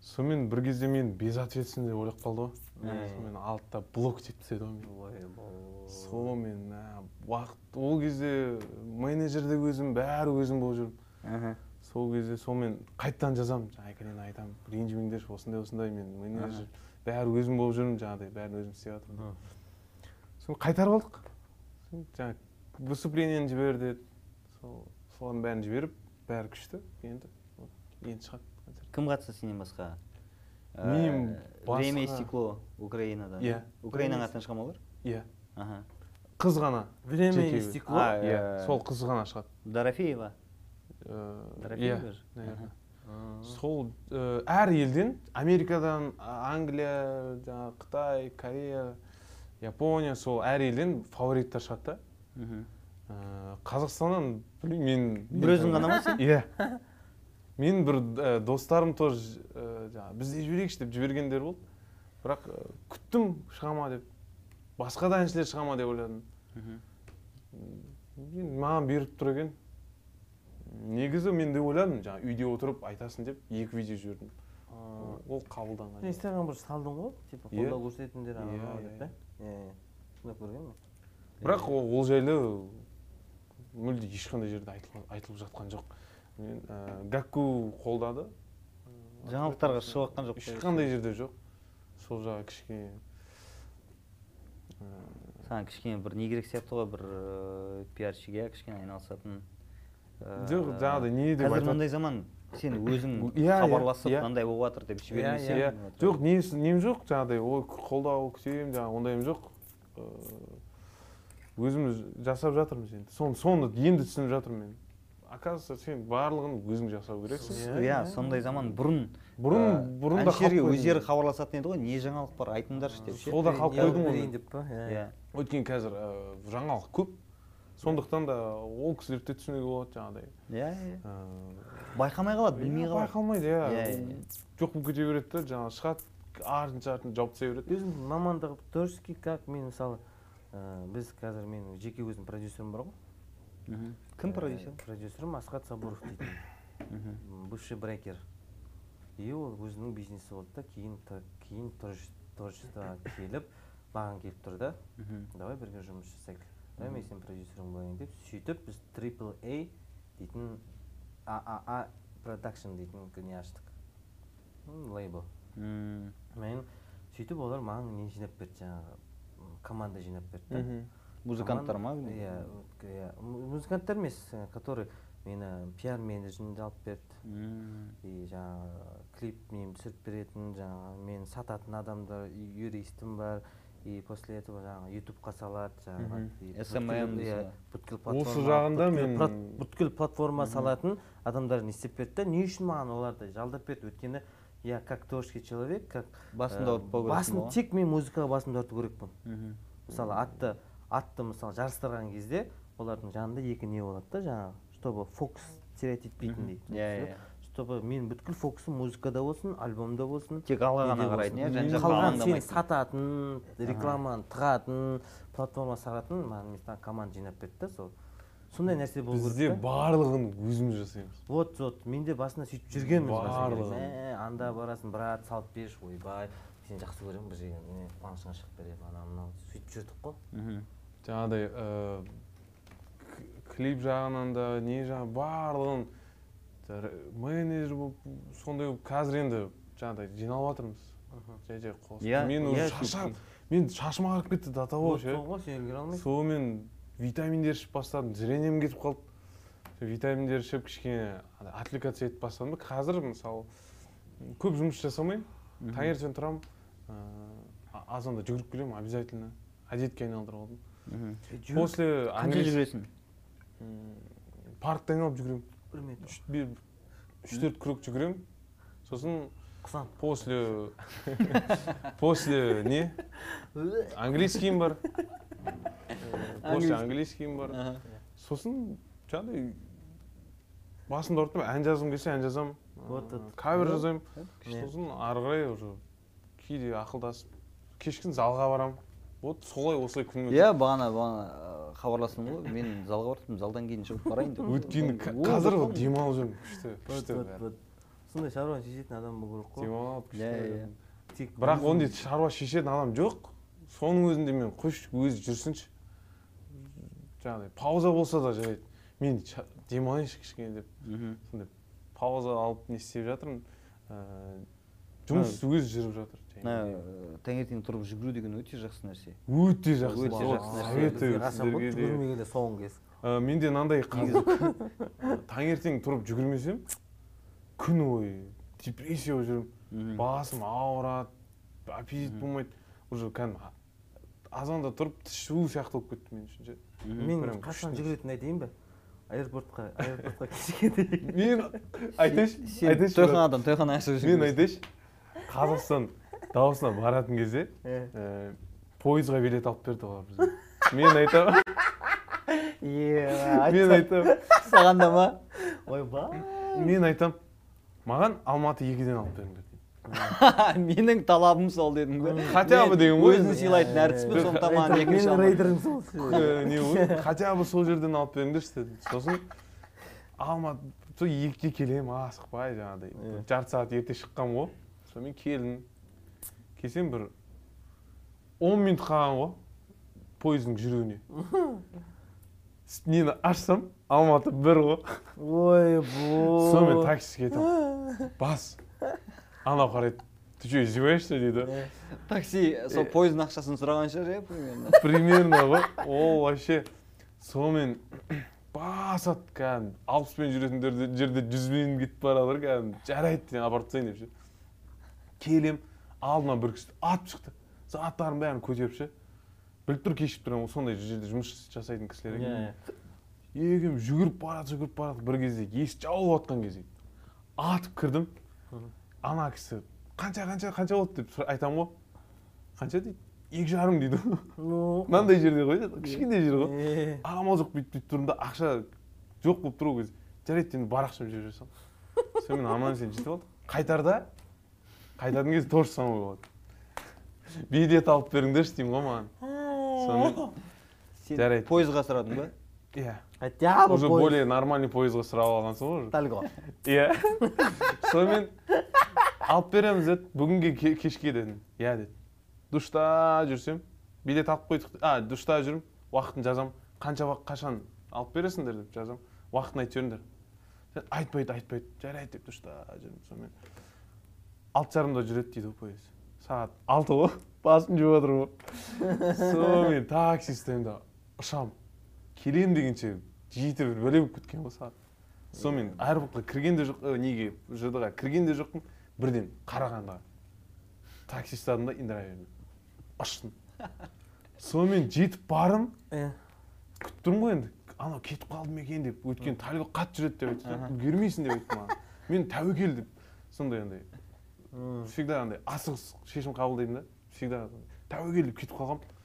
Сонымен бір кезде мен безответственный деп ойлап қалды ғой. Сонымен алды да блок етіп тастады ғой ә, уақыт ол кезде менеджер де өзім бәрі өзім болып жүрмін. Сол кезде сонымен қайтадан жазамын. Жаңағы айкалина айтамын. Ренжімеңдерші осындай осындай мен менеджер. Бәрі өзім болып жүрмін жаңағыдай бәрін өзім істеп жатырмын. Соны қайтарып алдық. Жаңағы выступлениені жібер деді. Сол солардың бәрін жіберіп бәрі күшті. Енді енді шығады. Кім қатысты сенен басқа? Мен Ә, время и стекло украинадан Иә. украинаның атынан шығады ма олар иә. Аха. Қыз ғана. Время и стекло. А, иә. ә, сол қыз ғана шығады. Дорофеева? Э, дорофеева иә сол ә, әр елден америкадан англия жаңағы қытай корея япония сол әр елден фавориттер шығады да. Мхм. Ә, қазақстаннан білмеймін мен бір өзің ғана ма сен иә. (laughs) мен бір ә, достарым тоже ә, жаңағы біз де жіберейікші деп жібергендер болды. Бірақ ә, күттім шыға ма деп. Басқа да әншілер шыға ма деп ойладым. Маған беріп тұр екен. Негізі мен де ойладым жаңағы үйде отырып айтасың деп екі видео жібердім. Ол қабылданған жоқ. инстаграм бір салдың ғой типа Иә. қолдау көрсететіндер анау Иә, иә, деп та иә. Иә сондай көргенмін бірақ ол, жайлы мүлде ешқандай жерде айтылған- айтылып жатқан жоқ. Мен ә, гакку қолдады. Жаңалықтарға шығып жатқан жоқ ешқандай жерде жоқ. Сол жағы кішкене ә, саған кішкене бір не керек сияқты ғой бір ыыы, пиарщик иә кішкене айналысатын ыыы, жоқ жаңағыдай не деп қазір мындай заман сен өзің (coughs) Иә, иә, хабарласып иә. мынандай болып жатыр деп жібермесең иә жоқ нем жоқ? Жаңағыдай ой қолдау күтемін жаңағы ондайым жоқ. Ыыы, өзіміз жасап жатырмыз енді. Соны соны енді түсініп жатырмын мен. Оказывается сен барлығын өзің жасау керексің. Иә, иә иә. сондай заман бұрын бұрын ә, бұрын да әншілерге өздері хабарласатын еді ғой не жаңалық бар айтыңдаршы деп ше? Сол да қалып қойдым берейін оны. деп па иә. Иә. Өйткені қазір ә, жаңалық көп. Сондықтан да ол кісілерді де түсінуге болады жаңағыдай. Иә иә Ыыы, байқамай қалады білмей иә, қалады. байқалмайды Иә, иә иә. жоқ болып кете береді да жаңағы шығады артынша артын жауып тастай береді. Өзімнің мамандығы творческий как мен мысалы ә, біз қазір менің жеке өзім продюсерім бар ғой. Кім Ә, продюсер? продюсерім асхат сабуров м, бывший брекер. И ол өзінің бизнесі болды да кейін кейін творче- творчествоға келіп маған келіп тұр да. Давай бірге жұмыс жасайық. Давай мен сенің продюсерің болайын деп сөйтіп біз трипл a дейтін ааа продакшн дейтін не аштық. Лейбл. Мен сөйтіп олар маған не жинап берді жаңағы команда жинап берді. Музыканттар ма? Иә иә му- музыканттар емес э, который мені пиар менеджерімді алып берді. М, и жаңағы клип мен түсіріп беретін жаңағы мен сататын адамдар и юристім бар и после этого жаңағы ютубқа салады жаңағы бүткіл- дейсің иә, бүткіл Осы платформа жағында мен- бүткіл платформа салатын адамдар не істеп берді да не үшін маған оларды жалдап берді? Өйткені я как творческий человек как басында э, ауыртпау керексің басын тек мен музыкаға басымды ауырту керекпін. Мысалы атты атты мысалы жарыстырған кезде олардың жанында екі не болады да жаңағы чтобы фокус терять етпейтіндей иә иә. чтобы мен бүткіл фокусым музыкада болсын альбомда болсын тек алға ғана қарайтын иә қалған сен сататын рекламаны тығатын платформа сағатын маған мен команда жинап берді да сол. Сондай нәрсе болу бізде керек та. барлығын өзіміз жасаймыз. Вот вот мен де басында сөйтіп жүргенмін Барлығын. мә анда барасың брат салып берші ойбай сені жақсы көремін бір жерге планшаңа шығып беремін анау мынау. Сөйтіп жүрдік қой. Мгм. Жаңағыдай ә, к- клип жағынан да не жағы барлығын менеджер болып сондай болып қазір енді жаңағыдай жиналып жатырмыз жай жай қос. Иә, мен уже иә, шаршап мен шашым ағарып кетті до того ше сол ғой сен үлгере алмайсың сонымен витаминдер ішіп бастадым зрением кетіп қалды. Витаминдер ішіп кішкене андай отвлекаться етіп бастадым да. Қазір мысалы көп жұмыс жасамаймын таңертең тұрамын ыыы азанда жүгіріп келемін обязательно. Әдетке айналдырып алдым. После қанша английский жүресің м, паркты айналып жүгіремін бір метр үш бір үш төрт круг жүгіремін сосын құсан после после не? Английскийім бар после английскийім бар сосын жаңағыдай басымды ауыртып ән жазғым келсе ән жазамын Вот кавер жазамын сосын ары қарай уже кейде ақылдасып кешкісін залға барамын вот солай осылай күнім иә бағана бағана хабарластым ғой. Мен залға бардым залдан кейін шығып барайын деп. Өйткені қазір вот демалып жүрмін күшті күшті сондай шаруаны шешетін адам болу керек қой. Демалып күшті Иә, иә. тек бірақ ондай шаруа шешетін адам жоқ. Соның өзінде мен қойшы өзі жүрсінші. Жаңағыдай пауза болса да жарайды. Мен демалайыншы кішкене деп. Сондай пауза алып не істеп жатырмын. Ыыы жұмыс өзі жүріп жатыр. Таңертең тұрып жүгіру деген өте жақсы нәрсе. Өте жақсы Өте жақсы нәрсе. жүгірмегенде соңғы кез менде мынандай (laughs) таңертең тұрып жүгірмесем күн бойы депрессия болып жүремін басым ауырады аппетит болмайды. Уже кәдімгі азанда тұрып тіс жуу сияқты болып кетті мен үшін ше. Мен қашан күшті. жүгіретінін айтайын ба? Аэропортқа аэропортқа кешігеді (laughs) мен айтайыншы сен айтайыншы тойханадан тойхана ашып мен жүрсің айтайыншы қазақстан дауысына баратын кезде ә, пойызға билет алып берді ғой бізге мен айтамын. Мен айтамын. Саған да ма? Ойбай мен айтамын. Маған алматы екіден алып беріңдер (laughs) менің талабым сол дедің бе хотя бы деген ғой. өзін сыйлайтын әртіспін сондықтан маған екінші рейдерім сол не ғой хотя бы сол жерден алып беріңдерші дедім. Сосын алматы сол екіге келемін асықпай жаңағыдай. Жарты сағат ерте шыққанмын ғой. Сонымен келдім. Келсем бір он минут қалған ғой пойыздың жүруіне. (laughs) Нені ашсам алматы бір ғой. Ойбой сонымен таксиге айтамын (laughs) бас. Анау қарайды ты что издеваешься? дейді. Такси сол пойыздың ақшасын сұраған шығар иә примерно. (laughs) Примерно ғой. Ол вообще сонымен (clears throat) басады кәдімгі алпыспен жүретіндер де- жерде жүзбен кетіп бара жатыр кәдімгі. Жарайды апарып тастайын деп ше. Келем алдымнан бір кісі атып шықты. Заттарын бәрін көтеріп ше? Біліп тұр кешігіп тұрмын ғой сондай жерде жұмыс жасайтын кісілер иә екен екеуміз жүгіріп барады жүгіріп барады. Бір кезде есік жабылып жатқан кезде атып кірдім. Ана кісі қанша қанша қанша болды? деп айтамын ғой қанша дейді? Екі жарым дейді мынандай жерде ғой кішкентай жер ғой. амал жоқ бүйтіп бүйтіп тұрмын да ақша жоқ болып тұр ол кезде жарайды енді бар ақшамды жіберіп жіберсем сонымен аман есен жетіп алдық қайтарда қайтатын кезде то же самое болады билет алып беріңдерші деймін ғой маған. Сонымен Жарайды. пойызға сұрадың ба? Иә. Хотя бы уже более нормальный пойызға сұрап алғансың ғой уже. Тальго. Иә. Сонымен алып береміз деді. Бүгінге ке- кешке дедім. Иә деді. Душта жүрсем билет алып қойдық. А душта жүрмін уақытын жазамын. Қанша уақыт қашан алып бересіңдер деп жазамын. Уақытын айтып жіберіңдер. Айтпайды айтпайды. Жарайды деп душта жүрмін сонымен. Алты жарымда жүреді дейді ғой пойыз сағат алты ғой басым жеп жатыр ғой сонымен такси ұстаймын да ұшамын келемін дегенше жеті бір бәле болып кеткен ғой сағат сонымен аэропортқа кірген де жоқ неге жд ға кірген де жоқпын бірден қарағандыға такси ұстадым да индира бердім ұштым сонымен жетіп барым Е, күтіп тұрмын ғой енді анау кетіп қалды ма екен деп өйткені тальго қатты жүреді деп айтты да үлгермейсің деп айтты маған мен тәуекел деп сондай андай. Всегда андай асығыс шешім қабылдаймын да всегда. тәуекел деп кетіп қалғанмын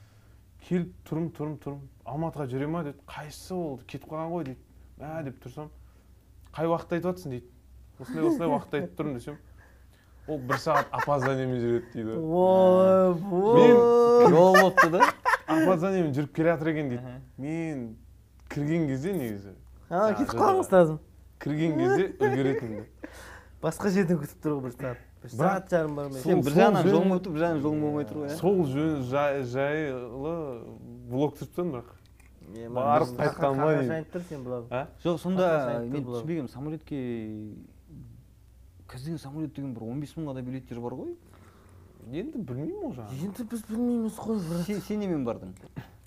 келіп тұрмын тұрмын тұрмын алматыға жүре ма деді қайсысы ол кетіп қалған ғой дейді. Мә деп тұрсам қай уақытта айтып жатрсың дейді. Осындай осындай уақытта айтып тұрмын десем ол бір сағат опозданиемен жүреді дейді. Ойбой жол болыпты да? опозданиемен жүріп келе жатыр екен дейді. Мен кірген кезде негізі. Кетіп қалыңыз lazım кірген кезде үлгеретінмін басқа жерден күтіп тұр ғой бір сағат. Бірақ сағат жарым бармай сен бір жағынан жолың өтіп бір жағынан жолың болмай тұр ғой иә? сол жайлы блог түсіріп тастадым бірақ. Барып қайтқан деймін. айтып тұр сен бұлар а жоқ сонда мен түсінбегенмін самолетке қазіргі самолет деген бір он бес мыңға да билеттер бар ғой. Енді білмеймін ол жағын енді біз білмейміз ғой брат. сен, сен немен бардың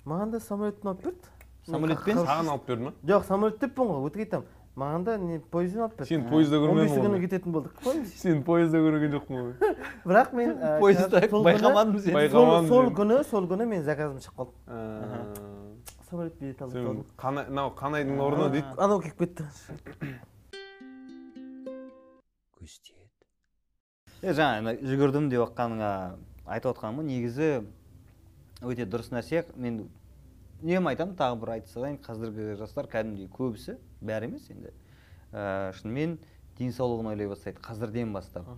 маған да самолеттен алып берді. Самолетпен? Саған алып берді ма? Жоқ самолет деппін ғой өтірік айтамын. Маған да не пойызбен алып берді сен пойызда он бесі көрмедің күні ғой кететін болдық. Помнишь сен пойызда көрген жоқпын ғой. (laughs) Бірақ мен (laughs) ә, пойызда күні- байқамадым сені. сол, байқамадым сол сені. күні сол күні мен заказым шығып қалды Ә, самолет билет алып қалдым. қанай мынау қанайдың орнына дейді. Анау келіп кетті. (coughs) Е жаңа жүгірдім деп жатқаныңа айтып жатқаным ғой. Негізі өте дұрыс нәрсе. Мен үнемі айтамын тағы бір айта салайын қазіргі жастар кәдімгідей көбісі бәрі емес енді. Ә, шынымен денсаулығын ойлай бастайды қазірден бастап.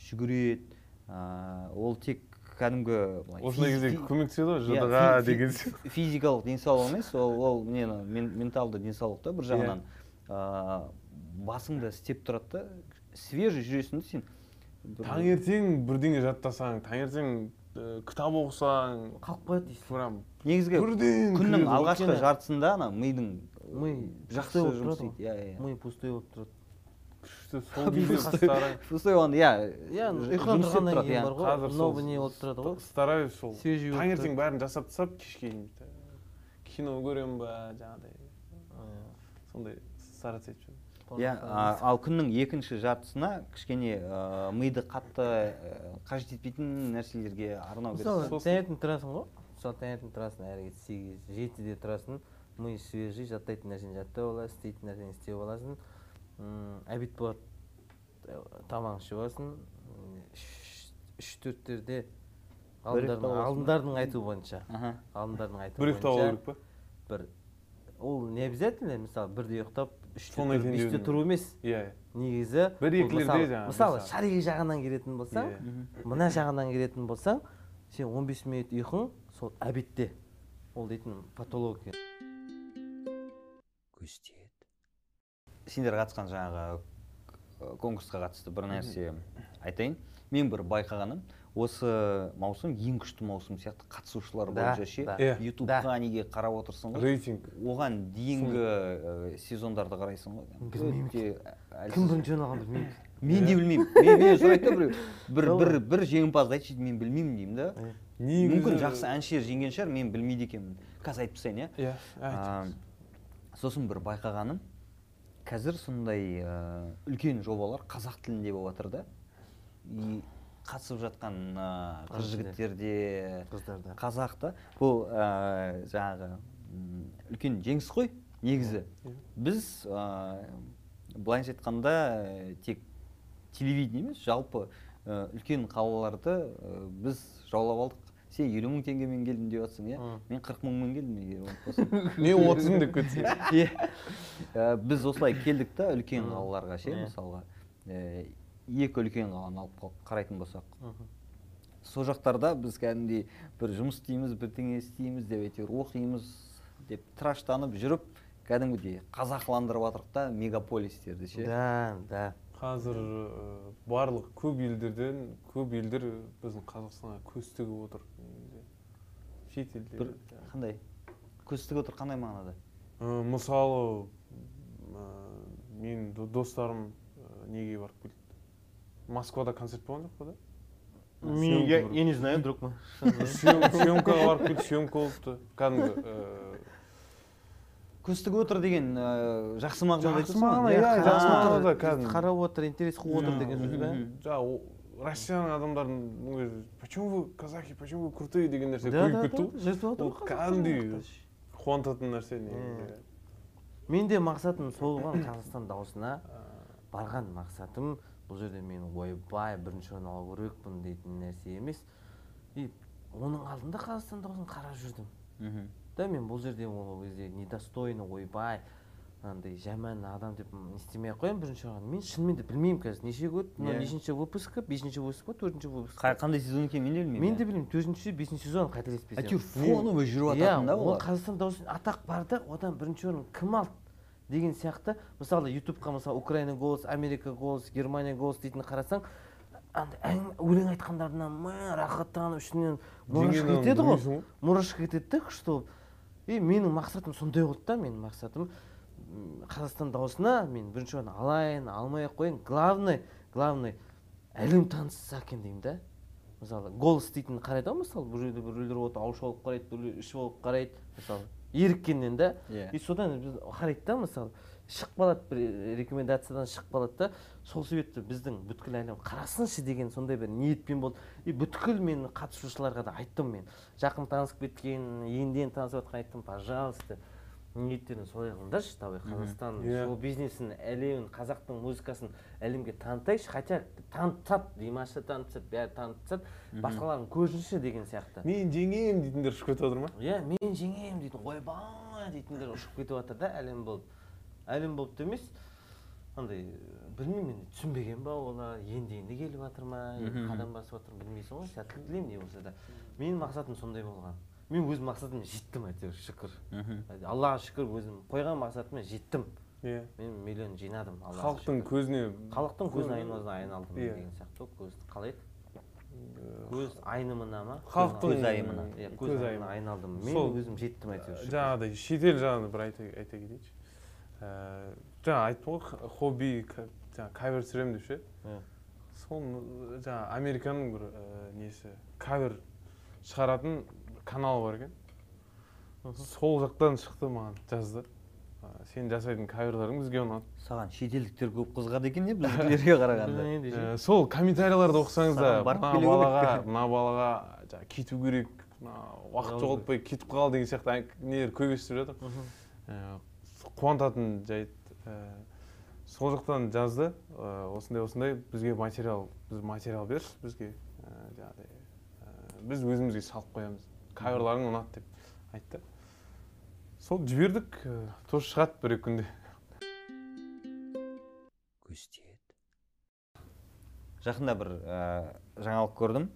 Жүгіреді ә, ол тек кәдімгі былай осындай кезде көмектеседі ғой жд ға фи- фи- деген сияқты. физикалық денсаулық емес ол ол нені мен, менталды денсаулық та бір Иә. жағынан. Ә, басыңда істеп тұрады да свежий жүресің да сен. Таңертең бірдеңе жаттасаң таңертең кітап оқысаң қалып қояды дейсің прям негізгі бірден күннің алғашқы жартысында ана мидың ми жақсы жұмыс тұрады істейді иә иә ми пустой болып тұрады. Күшті сол кезде пустой болғанда иә иә ұйқыдан тұрғаннан тұрады, кейін иә. бар ғой. Новый не болып тұрады ғой. стараюсь сол. Таңертең бәрін жасап тастап кешке дейін кино көремін ба жаңағыдай сондай стараться етіп жүрмін. Иә ал күннің екінші жартысына кішкене ә, миды қатты ә, қажет етпейтін нәрселерге арнау керек. Мысалы таңертең тұрасың ғой. Мысалы таңертең тұрасың әрі сегіз жетіде тұрасың ми свежий жаттайтын нәрсені жаттай аласың істейтін нәрсені істеп аласың. М, обед болады э, тамақ ішіп аласың. Үш- төрттерде ұйықтап ғалымдардың айтуы бойынша. Ғалымдардың айтуы бір ұйықтап алу бойынша керек па бір ол не обязательно мысалы бірде ұйықтап Соны деп тұру емес. Иә негізі бір екілерде мысалы- жаңағы мысалы шариғи жағынан келетін болсаң мына жағынан келетін болсаң сен 15 минут ұйқың сол обедте ол дейтін патология. Көз тиеді сендер қатысқан жаңағы э, конкурсқа қатысты бір нәрсе айтайын. Мен бір байқағаным. Осы маусым ең күшті маусым сияқты қатысушылар Да, бойынша ше? да. Иә. ютубқа неге қарап отырсың ғой. Рейтинг. Оған дейінгі э, сезондарды қарайсың ғой. Білмеймін. өте кім. бірінші орын алған білмеймін. Мен де білмеймін. Мен сұрайды да біреу. (laughs) Бір бір бір жеңімпазды айтшы мен білмеймін деймін да. Мүмкін жақсы әншілер жеңген шығар мен білмейді екенмін. Қазір айтып тастайын иә. Иә айт. Сосын бір байқағаным. Қазір сондай ә, үлкен жобалар қазақ тілінде болып жатыр да. И қатысып жатқан ә, қыз Қыз жігіттер. де қыздарда қазақ та. Бұл ә, жаңағы үлкен жеңіс қой негізі. Иә. біз ә, былайынша айтқанда тек телевидение емес жалпы үлкен қалаларды біз жаулап алдық. Сен елу мың теңгемен келдім деп жатрсың иә? Мен қырық мыңмен келдім егер ұмытпасам мен (laughs) отыз мың деп кетсем (laughs) иә біз осылай келдік та үлкен қалаларға ше мысалға. Ә, екі үлкен қаланы алып қарайтын болсақ. Сол жақтарда біз кәдімгідей бір жұмыс істейміз бірдеңе істейміз деп әйтеуір оқимыз деп тыраштанып жүріп кәдімгідей қазақыландырып жатырмық та мегаполистерді ше. Да да. Қазір барлық көп елдерден көп елдер біздің қазақстанға көз тігіп отыр. Негізі. шет елдер бір қандай? Көз тігіп отыр қандай мағынада? Мысалы менің до- достарым неге барып келді москвада концерт болған жоқ па да Мен- я, я не знаю друг мой. (laughs) Съем- съемкаға барып келді съемка болыпты кәдімгі көз тігіп отыр деген ә, жақсы мағынада Жақсы мағына, иә, жақсы мағынада кәдімгі. қарап отыр интерес қылып отыр деген сөз ба жаңағы россияның адамдардың өзі почему вы казахи почему вы крутые? деген нәрсе да көбейіп да кетті да. ғой. Кәдімгідей қуантатын нәрсе негізі мен де мақсатым сол болған (coughs) қазақстан дауысына барған мақсатым бұл жерде мен ойбай бірінші орын алу керекпін дейтін нәрсе емес. И оның алдында қазақстан дауысын қарап жүрдім. Мхм. да мен бұл жерде ол кезде недостойный ойбай андай жаман адам деп не істемей ақ қояйын бірінші орын мен шынымен де білмеймін қазір неше год мынау Иә. нешінші выпускі бесінші выпуск па төртінші выпуск Қа- қандай сезон екенін мен де білмеймін мен де иә. білмеймін төртінші бесінші сезон қателеспесем. Әйтеуір фоновый жүріп иә жататын да ол олар қазақстан дауысын атақ бар да одан бірінші орын кім алды? Деген сияқты. Мысалы ютубқа мысалы украина голос америка голос германия голос дейтін қарасаң андай өлең айтқандарына мә рахаттанып ішінен мурашка кетеді ғой. мурашка кетеді да күшті болып и менің мақсатым сондай болды да менің мақсатым қазақстан дауысына мен бірінші орын алайын алмай ақ қояйын. Главный главный әлем танытса екен деймін да. Мысалы голос дейтін қарайды ғой мысалы жерде біреулер отыр ауызша болып қарайды біреулер іші болып қарайды мысалы. Еріккеннен да. Иә. и содан біз қарайды да мысалы шығып қалады бір рекомендациядан шығып қалады да. Сол себепті біздің бүткіл әлем қарасыншы деген сондай бір ниетпен болды. И бүткіл мен қатысушыларға да айттым мен. Жақын танысып кеткен енден танысып жатқан айттым пожалуйста. Ниеттерін солай қылыңдаршы давай қазақстан Иә. шоу бизнесін әлемін қазақтың музыкасын әлемге танытайықшы. Хотя танытсады димашты танытса бәрі танытса басқаларын көрсінші деген сияқты. Мен жеңемін дейтіндер ұшып кетіп жатыр ма? Иә мен жеңемін дейтін ойбай дейтіндер ұшып кетіп жатыр да әлем болып. Әлем болып та емес. Андай білмеймін мен түсінбеген ба олар енді енді келіп жатыр ма қадам басып жатыр білмейсің ғой сәттілік тілеймін не болса да. Менің мақсатым сондай болған. Мен өз мақсатыма жеттім әйтеуір шүкір. Мхм. аллаға шүкір өзім қойған мақсатыма жеттім. Иә. Мен миллион жинадым халықтың көзіне халықтың көз айналасына айналдым Иә. деген сияқты ғой көз қалай еді көз айнымына ма? Халықтың Көз айымына. иә көз айымына айналдым. Мен Сол- өзім жеттім әйтеуір жаңағыдай шетел жағынан бір айта, айта кетейінші. Ә, жаңа айттым ғой хобби жаңағы кавер түсіремін деп ше? Иә. соны жаңағы американың бір несі кавер шығаратын бір каналы бар екен. Сол жақтан шықты маған жазды. Сен жасайтын каверларың бізге ұнады. Саған шетелдіктер көп қызығады екен иә (laughs) біздікілерге қарағанда. Ә, сол комментарийларды оқысаңыз да мына балаға мына балаға жаңағы кету керек мына уақыт жоғалтпай кетіп қал деген сияқты нелер көп естіп жатыр. Ә, қуантатын жайт ә, сол жақтан жазды. Осындай осындай. Бізге материал біз материал берші бізге жаңағыдай біз өзімізге салып қоямыз. Каверларың ұнады деп айтты. Сол жібердік тоже шығады бір екі күнде. Жақында бір ә, жаңалық көрдім.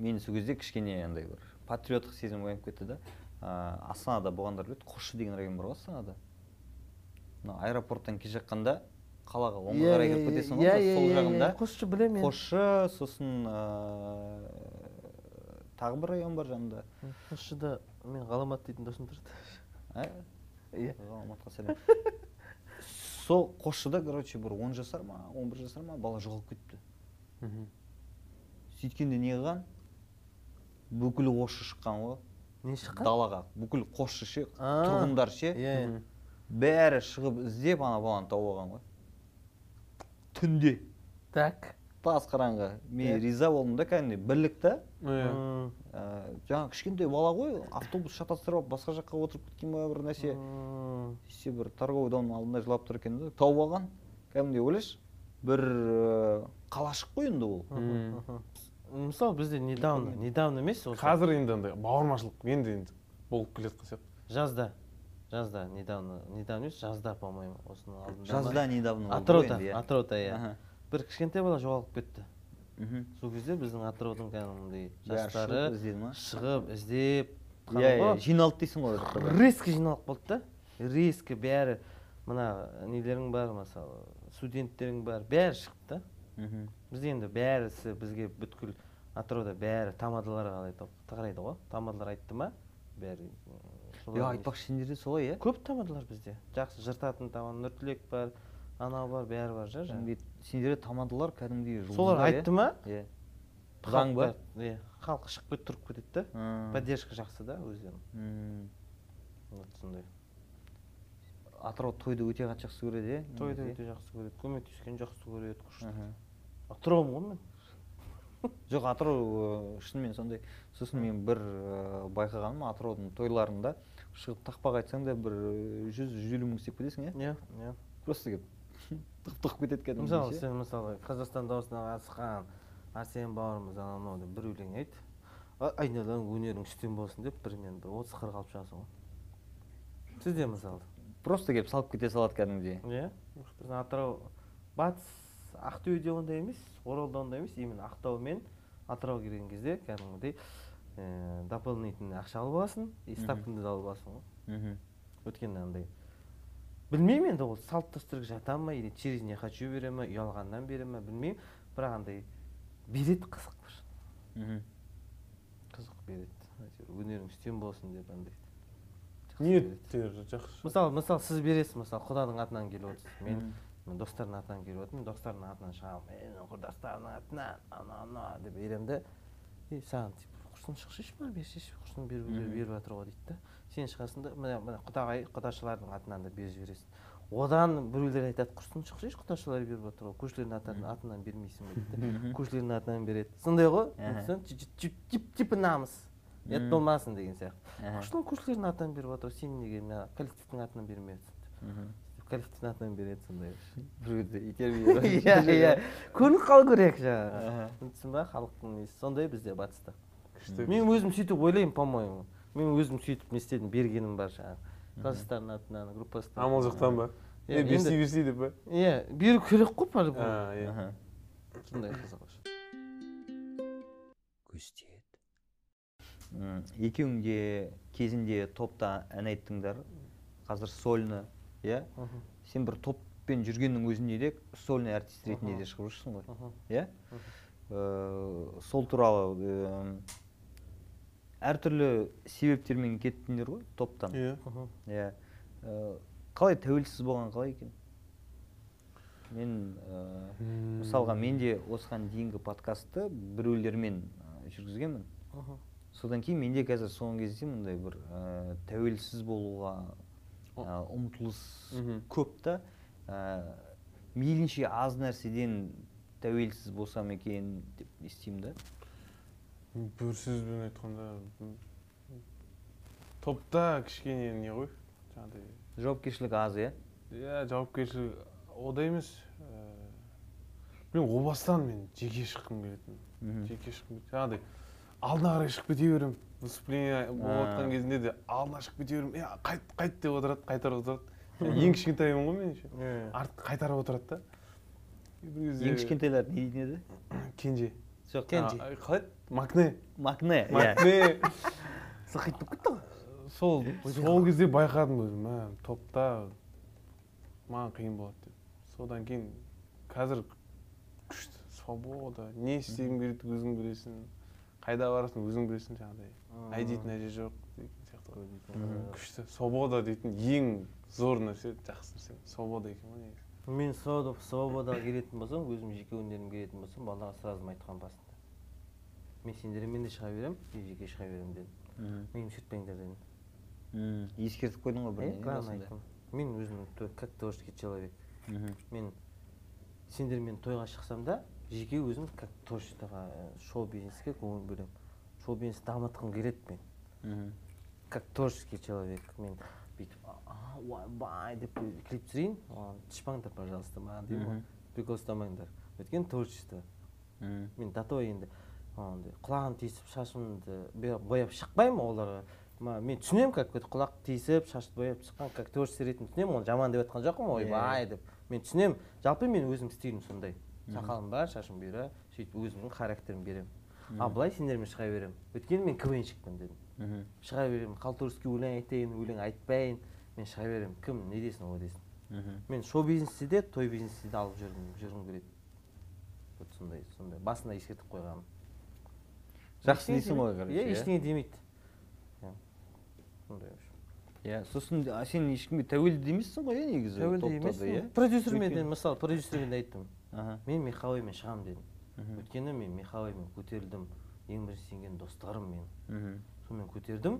Мен сол кезде кішкене андай бір патриоттық сезім оянып кетті да. Ә, астанада болғандар біледі қосшы деген район бар ғой астанада. Мына аэропорттан келе жатқанда қалаға оңға қарай кіріп кетесің ғой мына сол жағында. Қосшы білемін. Қосшы сосын ә, тағы бір район бар жанында. Қосшыда мен ғаламат дейтін досым тұрды. Ә? иә. Ғаламатқа сәлем. Сол қосшыда короче бір он жасар ма он бір жасар ма бала жоғалып кетіпті сөйткенде не қылған? Бүкіл қосшы шыққан ғой. Не шыққан? Далаға. Бүкіл қосшы ше тұрғындар ше. иә иә. Бәрі шығып іздеп ана баланы тауып алған ғой. Түнде. Так. Тас қараңғы мен Иә. риза болдым да кәдімгідей бірлік та иә М, ә, жаңағы кішкентай бала ғой автобус шатастырып алып басқа жаққа отырып кеткен ба бір нәрсе. Сөйтсе бір торговый домның алдында жылап тұр екен да тауып алған. Кәдімгідей ойлашы бір ә, қалашық қой енді ол. Мысалы бізде недавно недавно емес осы. Қазір енді андай бауырмашылық енді енді болып келе жатқан сияқты. Жазда жазда недавно недавно емес жазда по моему осының алдында жазда недавно болды ғой атырауда енді, иә. атырауда иә. Аха. Бір кішкентай бала жоғалып кетті. Мхм. сол кезде біздің атыраудың кәдімгідей жастары шығып іздеп иә иә жиналды дейсің ғой резко жиналып қалды да. Резко бәрі мына нелерің бар мысалы студенттерің бар бәрі шықты да. Мхм. бізде енді бәрісі бізге бүткіл атырауда бәрі тамадалар қарайды қарайды ғой. Тамадалар айтты ма? Бәрі иә айтпақшы сендерде солай иә. Көп тамадалар бізде. Жақсы жыртатын тамада нұртілек бар анау бар бәрі бар жа сендерде тамадалар кәдімгідей солар айтты ма? иә. Заң ба халық бәрі- иә халық шығып кетіп тұрып кетеді да. Поддержка жақсы да өздерінің. Вот сондай. Атырау тойды өте қатты жақсы көреді иә тойды өте жақсы көреді. Көмектескенді жақсы көреді күшті. Атыраумын ғой мен (laughs) жоқ атырау шынымен сондай сосын мен бір байқағаным атыраудың тойларында шығып тақпақ айтсаң да бір жүз жүз елу мың істеп кетесің иә. Иә иә. Просто тығып тығып кетеді кәдімгідей мысалы сен мысалы қазақстан дауысына қатысқан арсен бауырымыз анау мынау деп бір өлең айт айналаң өнерің үстем болсын деп бірінен бір отыз қырық алып шығасың ғой. Сізде мысалы? Просто келіп салып кете салады кәдімгідей. Иә? Біздің атырау батыс ақтөбеде ондай емес оралда ондай емес. Именно ақтау мен атырау келген кезде кәдімгідей ііі дополнительный ақша алып аласың и ставкаңды да алып аласың ғой. Мхм. өйткені андай білмеймін енді ол салт дәстүрге жата ма или через не хочу бере ма ұялғаннан бере ма білмеймін. Бірақ андай береді қызық бір. Мхм. қызық береді. Әйтеуір өнерің үстем болсын деп андай. Ниеттер жақсы. Мысалы мысалы сіз бересіз мысалы құданың атынан келіп отырсыз. Мен мен достардың атынан келіп отырмын. Достардың атынан шығамын менің құрдастарымның атынан ана ана деп беремін да и саған типа құрсын шықсайшы бар берсейші құрсын беріп беріп жатыр ғой дейді да сен шығасың да міне міне құдағай құдашылардың атынан да беріп жібересің. Одан біреулер айтады құрсын шықсайшы құдашылар беріп жатыр ғой көршілердің атынан атынан бермейсің ба дейді көршілердің атынан береді. Сондай ғой типа намыс ұят болмасын деген сияқты. Құрсын көршілердің атынан беріп жатыр сен неге мына коллективтің атынан бермей жатрсың деп коллективтің атынан береді сондай бір кезде итермей (laughs) иә иә көрініп қалу керек жаңағы. Түсіндің ба халықтың несі? Сондай бізде батыста. Күшті мен өзім сөйтіп ойлаймын по моему мен өзім сөйтіп не істедім бергенім бар жаңағы. Класстардың атынан группасының амал жоқтан ба? Е берсей берсей деп па? Иә беру керек қой по любому а иә. Сондай қызық М, екеуің де кезінде топта ән айттыңдар. Қазір сольно иә? Сен бір топпен жүргеннің өзінде де сольный артист ретінде де шығып жүрсің ғой иә? Э, сол туралы э, әртүрлі себептермен кеттіңдер ғой топтан. Иә. Иә. Э, қалай тәуелсіз болған қалай екен? Мен э, мысалға мен де осыған дейінгі подкастты біреулермен э, жүргізгенмін. Содан кейін менде қазір соңғы кезде мындай бір ә, тәуелсіз болуға ә, ұмтылыс көп та. Ә, мейлінше аз нәрседен тәуелсіз болсам екен деп не істеймін да. Бір сөзбен айтқанда топта кішкене не ғой жаңағыдай жауапкершілік аз иә иә жауапкершілік ода емес білмеймін о бастан мен жеке шыққым келетін жеке шыққым келеді жаңағыдай алдына қарай шығып кете беремін выступление болып А. жатқан кезінде де алдына шығып кете беремін е қайт қайт деп отырады қайтарып отырады ең кішкентайым ғой мен еще артқа қайтарып отырады да бір кезде ең кішкентайлар не дейтін еді кенже жоқ Кенже. Қалай еді макне макне иә. Макне сылқитып кетті ғой? Сол сол кезде байқадым өзім мә топта маған қиын болады деп. Содан кейін қазір күшті свобода не істегің келеді өзің білесің қайда барасың өзің білесің жаңағыдай. Әй дейтін әже жоқ деген сияқты күшті свобода дейтін ең зор нәрсе жақсы нәрсе свобода екен ғой негізі. Мен свобода свободаға келетін болсам өзім жеке өнерім келетін болсам балаларға сразу айтқанмын басында. Мен сендермен де шыға беремін жеке шыға беремін дедім мені шертпеңдер дедім ескертіп қойдың ғой е бірден граны басында. айттым мен өзім как творческий человек мен сендермен тойға шықсам да жеке өзім как творчествоға шоу бизнеске көңіл бөлемін шоу бизнесті дамытқым келеді мен как творческий человек мен бүйтіп «А, ойбай деп клип түсірейін оған тышпаңдар пожалуйста маған деймін ғой прикол ұстамаңдар өйткені творчество мен до того енді андай құлағым тиісіп шашымды бояп шықпаймын оларға Ма- мен түсінемін как құлақ тиісіп шашты бояп шыққан как творчество ретінде түсінемін оны жаман деп жатқан жоқпын Иә, ойбай деп. Мен түсінемін. Жалпы мен өзім стилім сондай. Сақалым бар шашым бұйра сөйтіп өзімнің характерімді беремін. Ал былай сендермен шыға беремін. Өйткені мен квнщикпін дедім. Шыға беремін халтурский өлең айтайын өлең айтпайын. Мен шыға беремін. Кім не десін ол десін. Мен шоу бизнесте де той бизнесте де алып жүргім жүргім келеді. Вот сондай сондай. Басында ескертіп қойғанмын. Жақсы дейсің ғой короче иә. ештеңе демейді. Иә. иә сосын сен ешкімге тәуелді емессің ғой иә негізі тәуелді емеспін. иә? Продюсермен мысалы продюсермен де айттым. Мен михалаймен шығамын дедім. Өйткені мен михалаймен көтерілдім. Ең бірінші сенген достарым менің Мгм. сонымен көтердім.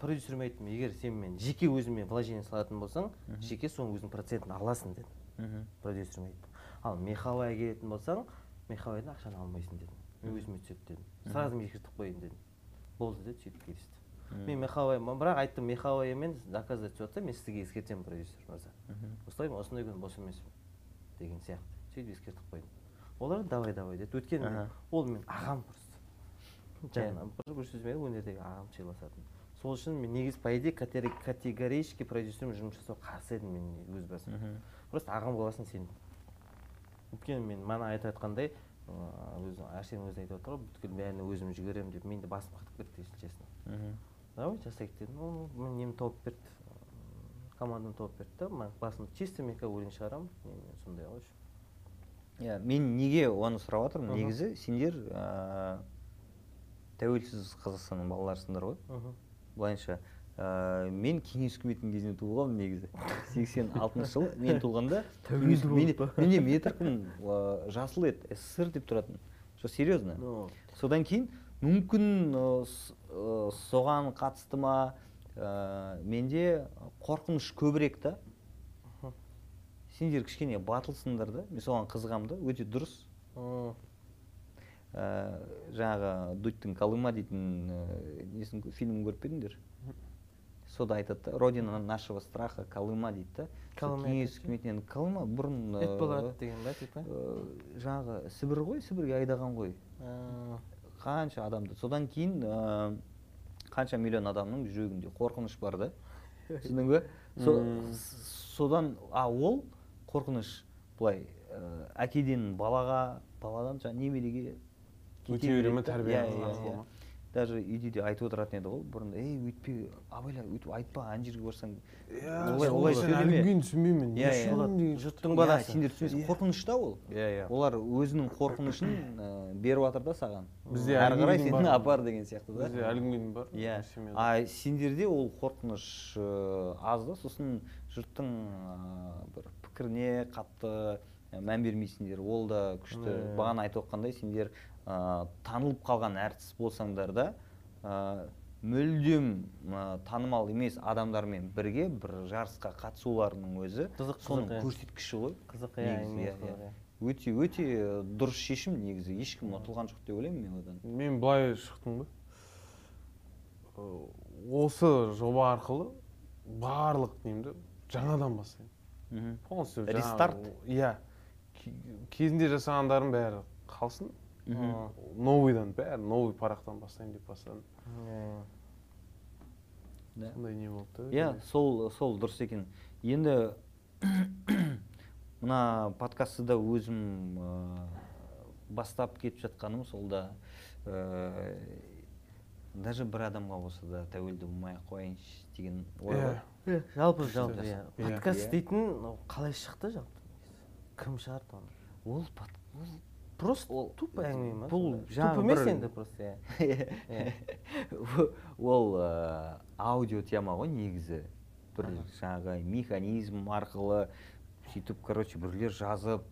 Продюсеріме айттым егер сен мен жеке өзіме вложение салатын болсаң жеке соның өзінің процентін аласың дедім. Продюсеріме айттым. Ал мехавайға келетін болсаң мехавайдан ақшаны алмайсың дедім. Мен өзіме түседі дедім сразу мен ескертіп қояйын дедім болды деді сөйтіп келісті. Мен мехавай бірақ айттым мехаваймен заказать түсіп жатса мен сізге ескертемін продюсер мырза. Осылай осындай күні бос емеспін деген сияқты. Сөйтіп ескертіп қойдым олар давай давай деді. Өйткені ол мен ағам просто. Жаңағы бір сөзбен өнердегі ағам сыйласатын. Сол үшін мен негізі по идее категорически продюсермен жұмыс жасауға қарсы едім мен өз басым. Просто ағам болғасын сен өйткені мен мана айтып жатқандай өзі әрсен өзі айтып отыр ғой бүткіл бәріне өзім жүгіремін деп менде басым қатып кетті если честно Мгм. давай жасайық дедім. Ол мен немді тауып берді. Команданы тауып берді да. Маған басым чисто мен как өлең шығарамын мен сондай ғой иә мен неге оны сұрап жатырмын негізі сендер ыыы, тәуелсіз қазақстанның балаларысыңдар ғой. Мхм. Былайынша ыыы, мен кеңес үкіметінің кезінде туылғанмын негізі. Сексен алтыншы жылы мен туылғанда менде метркім жасыл еді ссср деп тұратын. Жоқ серьезно? Содан кейін мүмкін соған қатысты ма? Ә, менде қорқыныш көбірек та. Сендер кішкене батылсыңдар да. Мен соған қызығамын да. Өте дұрыс. Ә, жаңағы дудьтың колыма дейтін ә, несін фильмін көріп пе едіңдер? Сода айтады да родина нашего страха колыма дейді да. Кеңес үкіметінен колыма бұрын ет ы, болады деген ба типа? ы, жаңағы сібір ғой сібірге айдаған ғой. Қанша адамды. Содан кейін ә, қанша миллион адамның жүрегінде қорқыныш бар да. Түсіндің с- содан а ол қорқыныш былай әкеден балаға баладан жаңағы немереге өте бере тәрбие Иә, иә, иә. даже үйде де айтып отыратын еді ғой. Бұрын ей өйтпе абайла өйтіп айтпа ана жерге барсаң Иә, олай- олай сөйлеме. дейін түсінбеймін. Иә, не иә. жұрттың Иә, баласы сендер түсінесің қорқыныш та ол. Иә иә. Олар өзінің қорқынышын ә, беріп жатыр да саған. Бізде әрі қарай күнге дейін сен бар. апар деген сияқты да. Бізде әлі күнге дейін бар иә а сендерде ол қорқыныш ыыы, аз да? Сосын жұрттың ыыы, бір пікіріне қатты мән бермейсіңдер. Ол да күшті. Иә. бағана айтып отқандай сендер ыыы, танылып қалған әртіс болсаңдар да ыыы, мүлдем ы, танымал емес адамдармен бірге бір жарысқа қатысуларының өзі Қызық, соның иә. көрсеткіші ғой қызық иә иә, иә. өте өте ы, дұрыс шешім негізі ешкім ұтылған жоқ деп ойлаймын мен одан мен былай шықтым ғой Ы, осы жоба арқылы барлық немді жаңадан бастаймын мхм. полностью Рестарт? иә Ке- кезінде жасағандарым бәрі қалсын Мхм. новыйдан бәрі новый парақтан бастаймын деп бастадым. Да. сондай не болды да иә сол сол дұрыс екен енді (coughs) мына подкастты да өзім ә, бастап кетіп жатқаным сол да ә, даже бір адамға болса да тәуелді болмай ақ қояйыншы деген ой ғой Иә. Жалпы жалпы иә подкаст Иә. дейтін қалай шықты жалпы кім шығарды оны ол ол просто Ол- тупо әңгіме ма бұл жаңағы туп емес енді просто иә (laughs) (laughs) ол ә, аудио тема ғой негізі. Бір жаңағы механизм арқылы сөйтіп короче біреулер жазып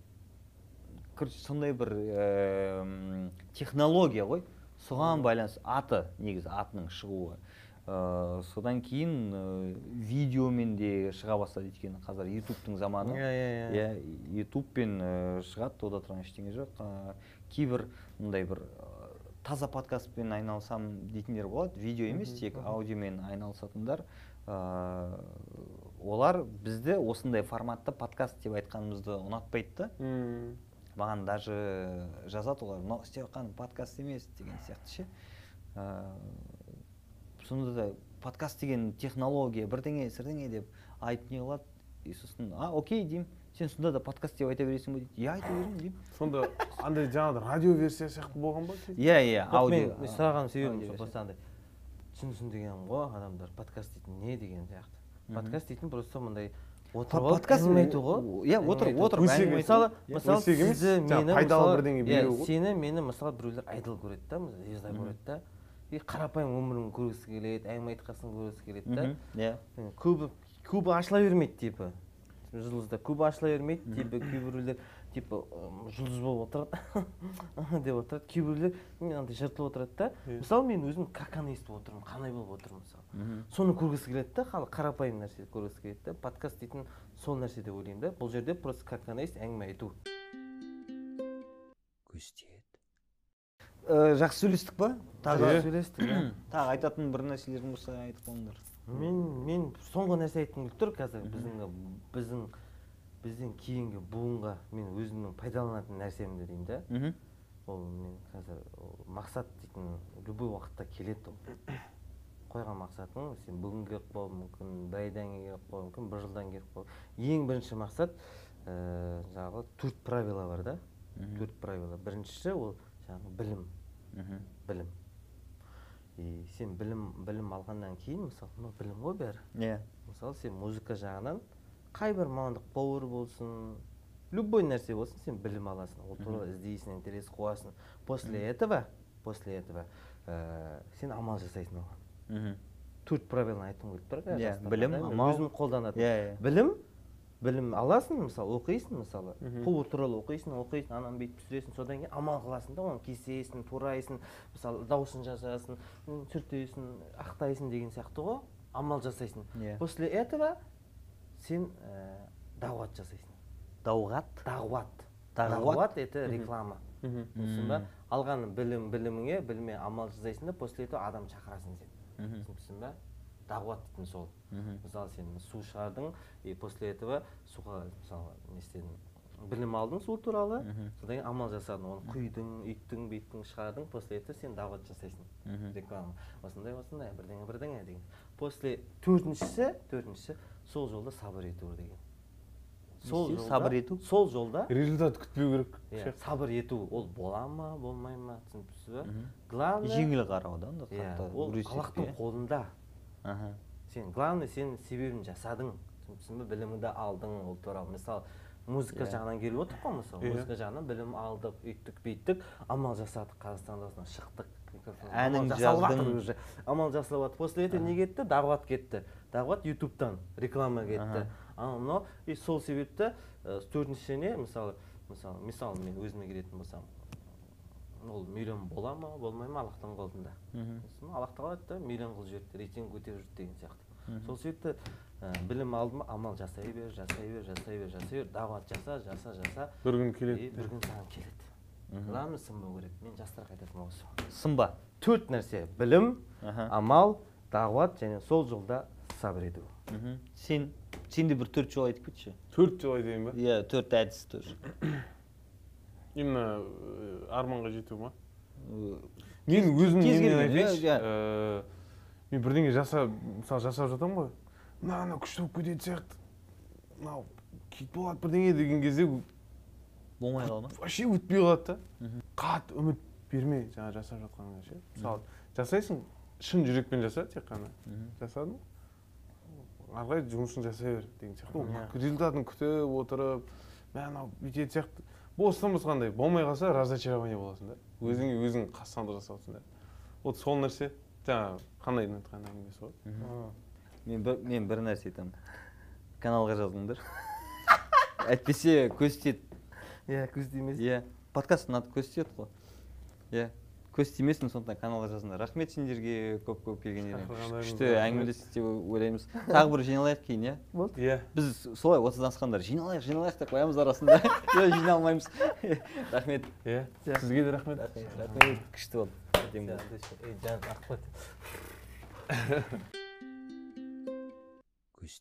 короче сондай бір технология ғой. Соған байланысты аты негізі атының шығуы. Ә, содан кейін ә, видеомен де шыға бастады өйткені қазір ютубтың заманы. Иә иә иә. Иә ютубпен ә, шығады ода тұрған ештеңе жоқ. Ә, кейбір мындай бір ә, таза подкастпен айналысамын дейтіндер болады. Видео емес тек аудиомен айналысатындар. Ә, олар бізді осындай форматта подкаст деп айтқанымызды ұнатпайды да маған даже жазады олар мынау істеп жатқан подкаст емес деген сияқты ше. Ә, сонда да подкаст деген технология бірдеңе сірдеңе деп айтып не қылады? И сосын а окей деймін. Сен сонда да подкаст деп айта бересің ба дейді. Иә айта беремін деймін. Сонда андай жаңағыдай радио версия сияқты болған ба иә иә аудио. мен сұраған себебім просто андай түсінсін дегенім ғой адамдар подкаст дейтін не деген сияқты. Подкаст дейтін просто мындай отырып алып подкаст әңгіме айту ғой. Иә отырып отырып әңгіме мысалы мысалы сізді мені пайдалы мысалы- бірдеңе беру ғой. сені мені мысалы біреулер айдол көреді да звезда көреді да. И қарапайым өмірін көргісі келеді әңгіме айтқасын көргісі келеді да. Иә. Көбі көбі ашыла бермейді типа жұлдызда көбі ашыла бермейді типа кейбіреулер типа жұлдыз болып отырады. (laughs) деп отырады. Кейбіреулер мен андай жыртылып отырады да. Иә. мысалы мен өзім каканы естіп отырмын қандай болып отырмын мысалы. Соны көргісі келеді да халық қарапайым нәрсе көргісі келеді да. Подкаст дейтін сол нәрсе деп ойлаймын да. Бұл жерде просто каканы естіп әңгіме айту. Ә, жақсы сөйлестік па? Тағы Иә. сөйлестік иә тағы айтатын бір нәрселерің болса айтып қойыңдар. Мен мен соңғы нәрсе айтқым келіп тұр қазір біздің біздің біздің кейінгі буынға мен өзімнің пайдаланатын нәрсемді деймін да. Ол мен қазір мақсат дейтін любой уақытта келеді ол. (coughs) Қойған мақсатың сен бүгін келіп қалуы мүмкін бір айдан кейін келіп қалуы мүмкін бір жылдан келіп қалуы ең бірінші мақсат ііі жаңағы төрт правила бар да. Төрт правила. Біріншісі ол жаңағы білім. Мхм. білім. И сен білім білім алғаннан кейін мысалы мынау білім ғой бәрі. Иә. Мысалы сен музыка жағынан қай бір мамандық повар болсын любой нәрсе болсын сен білім аласың. Ол туралы іздейсің интерес қуасың. После этого после этого ыыы сен амал жасайсың оған. Мхм. Төрт правиланы айтқым келіп тұр қазір Иә, жастарға білім, амал. өзім қолданатын. Иә иә. Білім білім аласың мысалы оқисың мысалы. Повар туралы оқисың оқисың ананы бүйтіп түсіресің содан кейін амал қыласың да оны кесесің турайсың мысалы дауысын жазасың сүртесің ақтайсың деген сияқты ғой амал жасайсың. Иә. после этого сен ә, дағуат жасайсың. Дауғат дағуат. Дағуат? дағуат это реклама. Мхм. түсіндің ба? Алған білім біліміңе біліміңе амал жасайсың да после этого адам шақырасың сен. Түсіндің ба? Дағуат дейтін сол мысалы сен су шығардың и после этого суға мысалы не істедің білім алдың су туралы. Содан кейін амал жасадың оны құйдың үйттің бүйттің шығардың после этого сен дағуат жасайсың. Реклама. Осындай осындай бірдеңе бірдеңе деген. После төртіншісі төртіншісі сол жолда сабыр ету деген. Сол жолда Сабыр ету? сол жолда результат күтпеу керек иә, сабыр ету. Ол бола ма болмай ма түсініпсіз ба Мгм. главное жеңіл қарау да иә ол аллахтың иә? қолында. Аха. Сен главный сен себебін жасадың. Түсіндің ба біліміңді алдың ол туралы. Мысалы музыка Иә. жағынан келіп отырық қой мысалы Иә. музыка жағынан білім алдық өйттік бүйттік амал жасадық қазақстанда осында шықтық. Жатыр жаздың. уже. Амал жасалып жатыр. После этого не кетті? Дағуат кетті. Дағуат ютубтан реклама кетті. Анау мынау и сол себепті ә, төртінші не мысалы мысалы мысалы мен өзіме келетін болсам ол миллион бола ма болмай ма аллахтың қолында? Сосын аллах тағала айтты миллион қылып жіберді рейтинг көтеріп жүрді деген сияқты. Сол себепті ә, білім алдым амал жасай бер жасай бер жасай бер жасай бер. Дағуат жаса жаса жаса. Бір күн и келеді бір күн саған келеді. Главное сынбау керек. Мен жастарға айтатыным осы. Сынба. Төрт нәрсе. Білім амал дағуат және сол жолда сабыр ету. Мхм. Сен сен де бір төрт жол айтып кетші. Төрт жыл айтайын ба? Иә төрт әдіс тоже. Именно э, арманға жету ма? Мен өзім келген, айтайыншы Э, мен бірдеңе жасап мысалы жасап жатамын ғой. Мына ана күшті болып кететін сияқты мынау кит болады бірдеңе деген кезде болмай қала ма? вообще өтпей қалады да. Қатты үміт берме жаңа жасап жатқаныңа ше мысалы жасайсың шын жүрекпен жаса тек қана. Жасадың. Ары қарай жұмысыңды жасай бер деген сияқты. Ғой результатын күтіп отырып мә анау бүйтетін сияқты. Бостан бос қандай? Болмай қалса разочарование боласың да. Өзіңе өзің қастандық жасап отырсың да. Вот сол нәрсе жаңағы қандай айтқан әңгімесі ғой мен бір мен бір нәрсе айтамын. Каналға жазыңдар (laughs) әйтпесе көз тиеді. Иә көз тимес. Иә. Подкаст ұнады көз тиеді ғой. Иә. Көз тимесін сондықтан каналға жазыңдар. Рахмет сендерге көп көп Шақырғандарыңызға күшті әңгімелестік деп ойлаймыз. (laughs) Тағы бір жиналайық кейін иә? Болды иә. Біз солай отыздан асқандар жиналайық жиналайық деп қоямыз арасында. Жоқ (laughs) жиналмаймыз. (laughs) Рахмет. Иә. Иә. сізге де рахмет. Рахмет күшті болды. Көз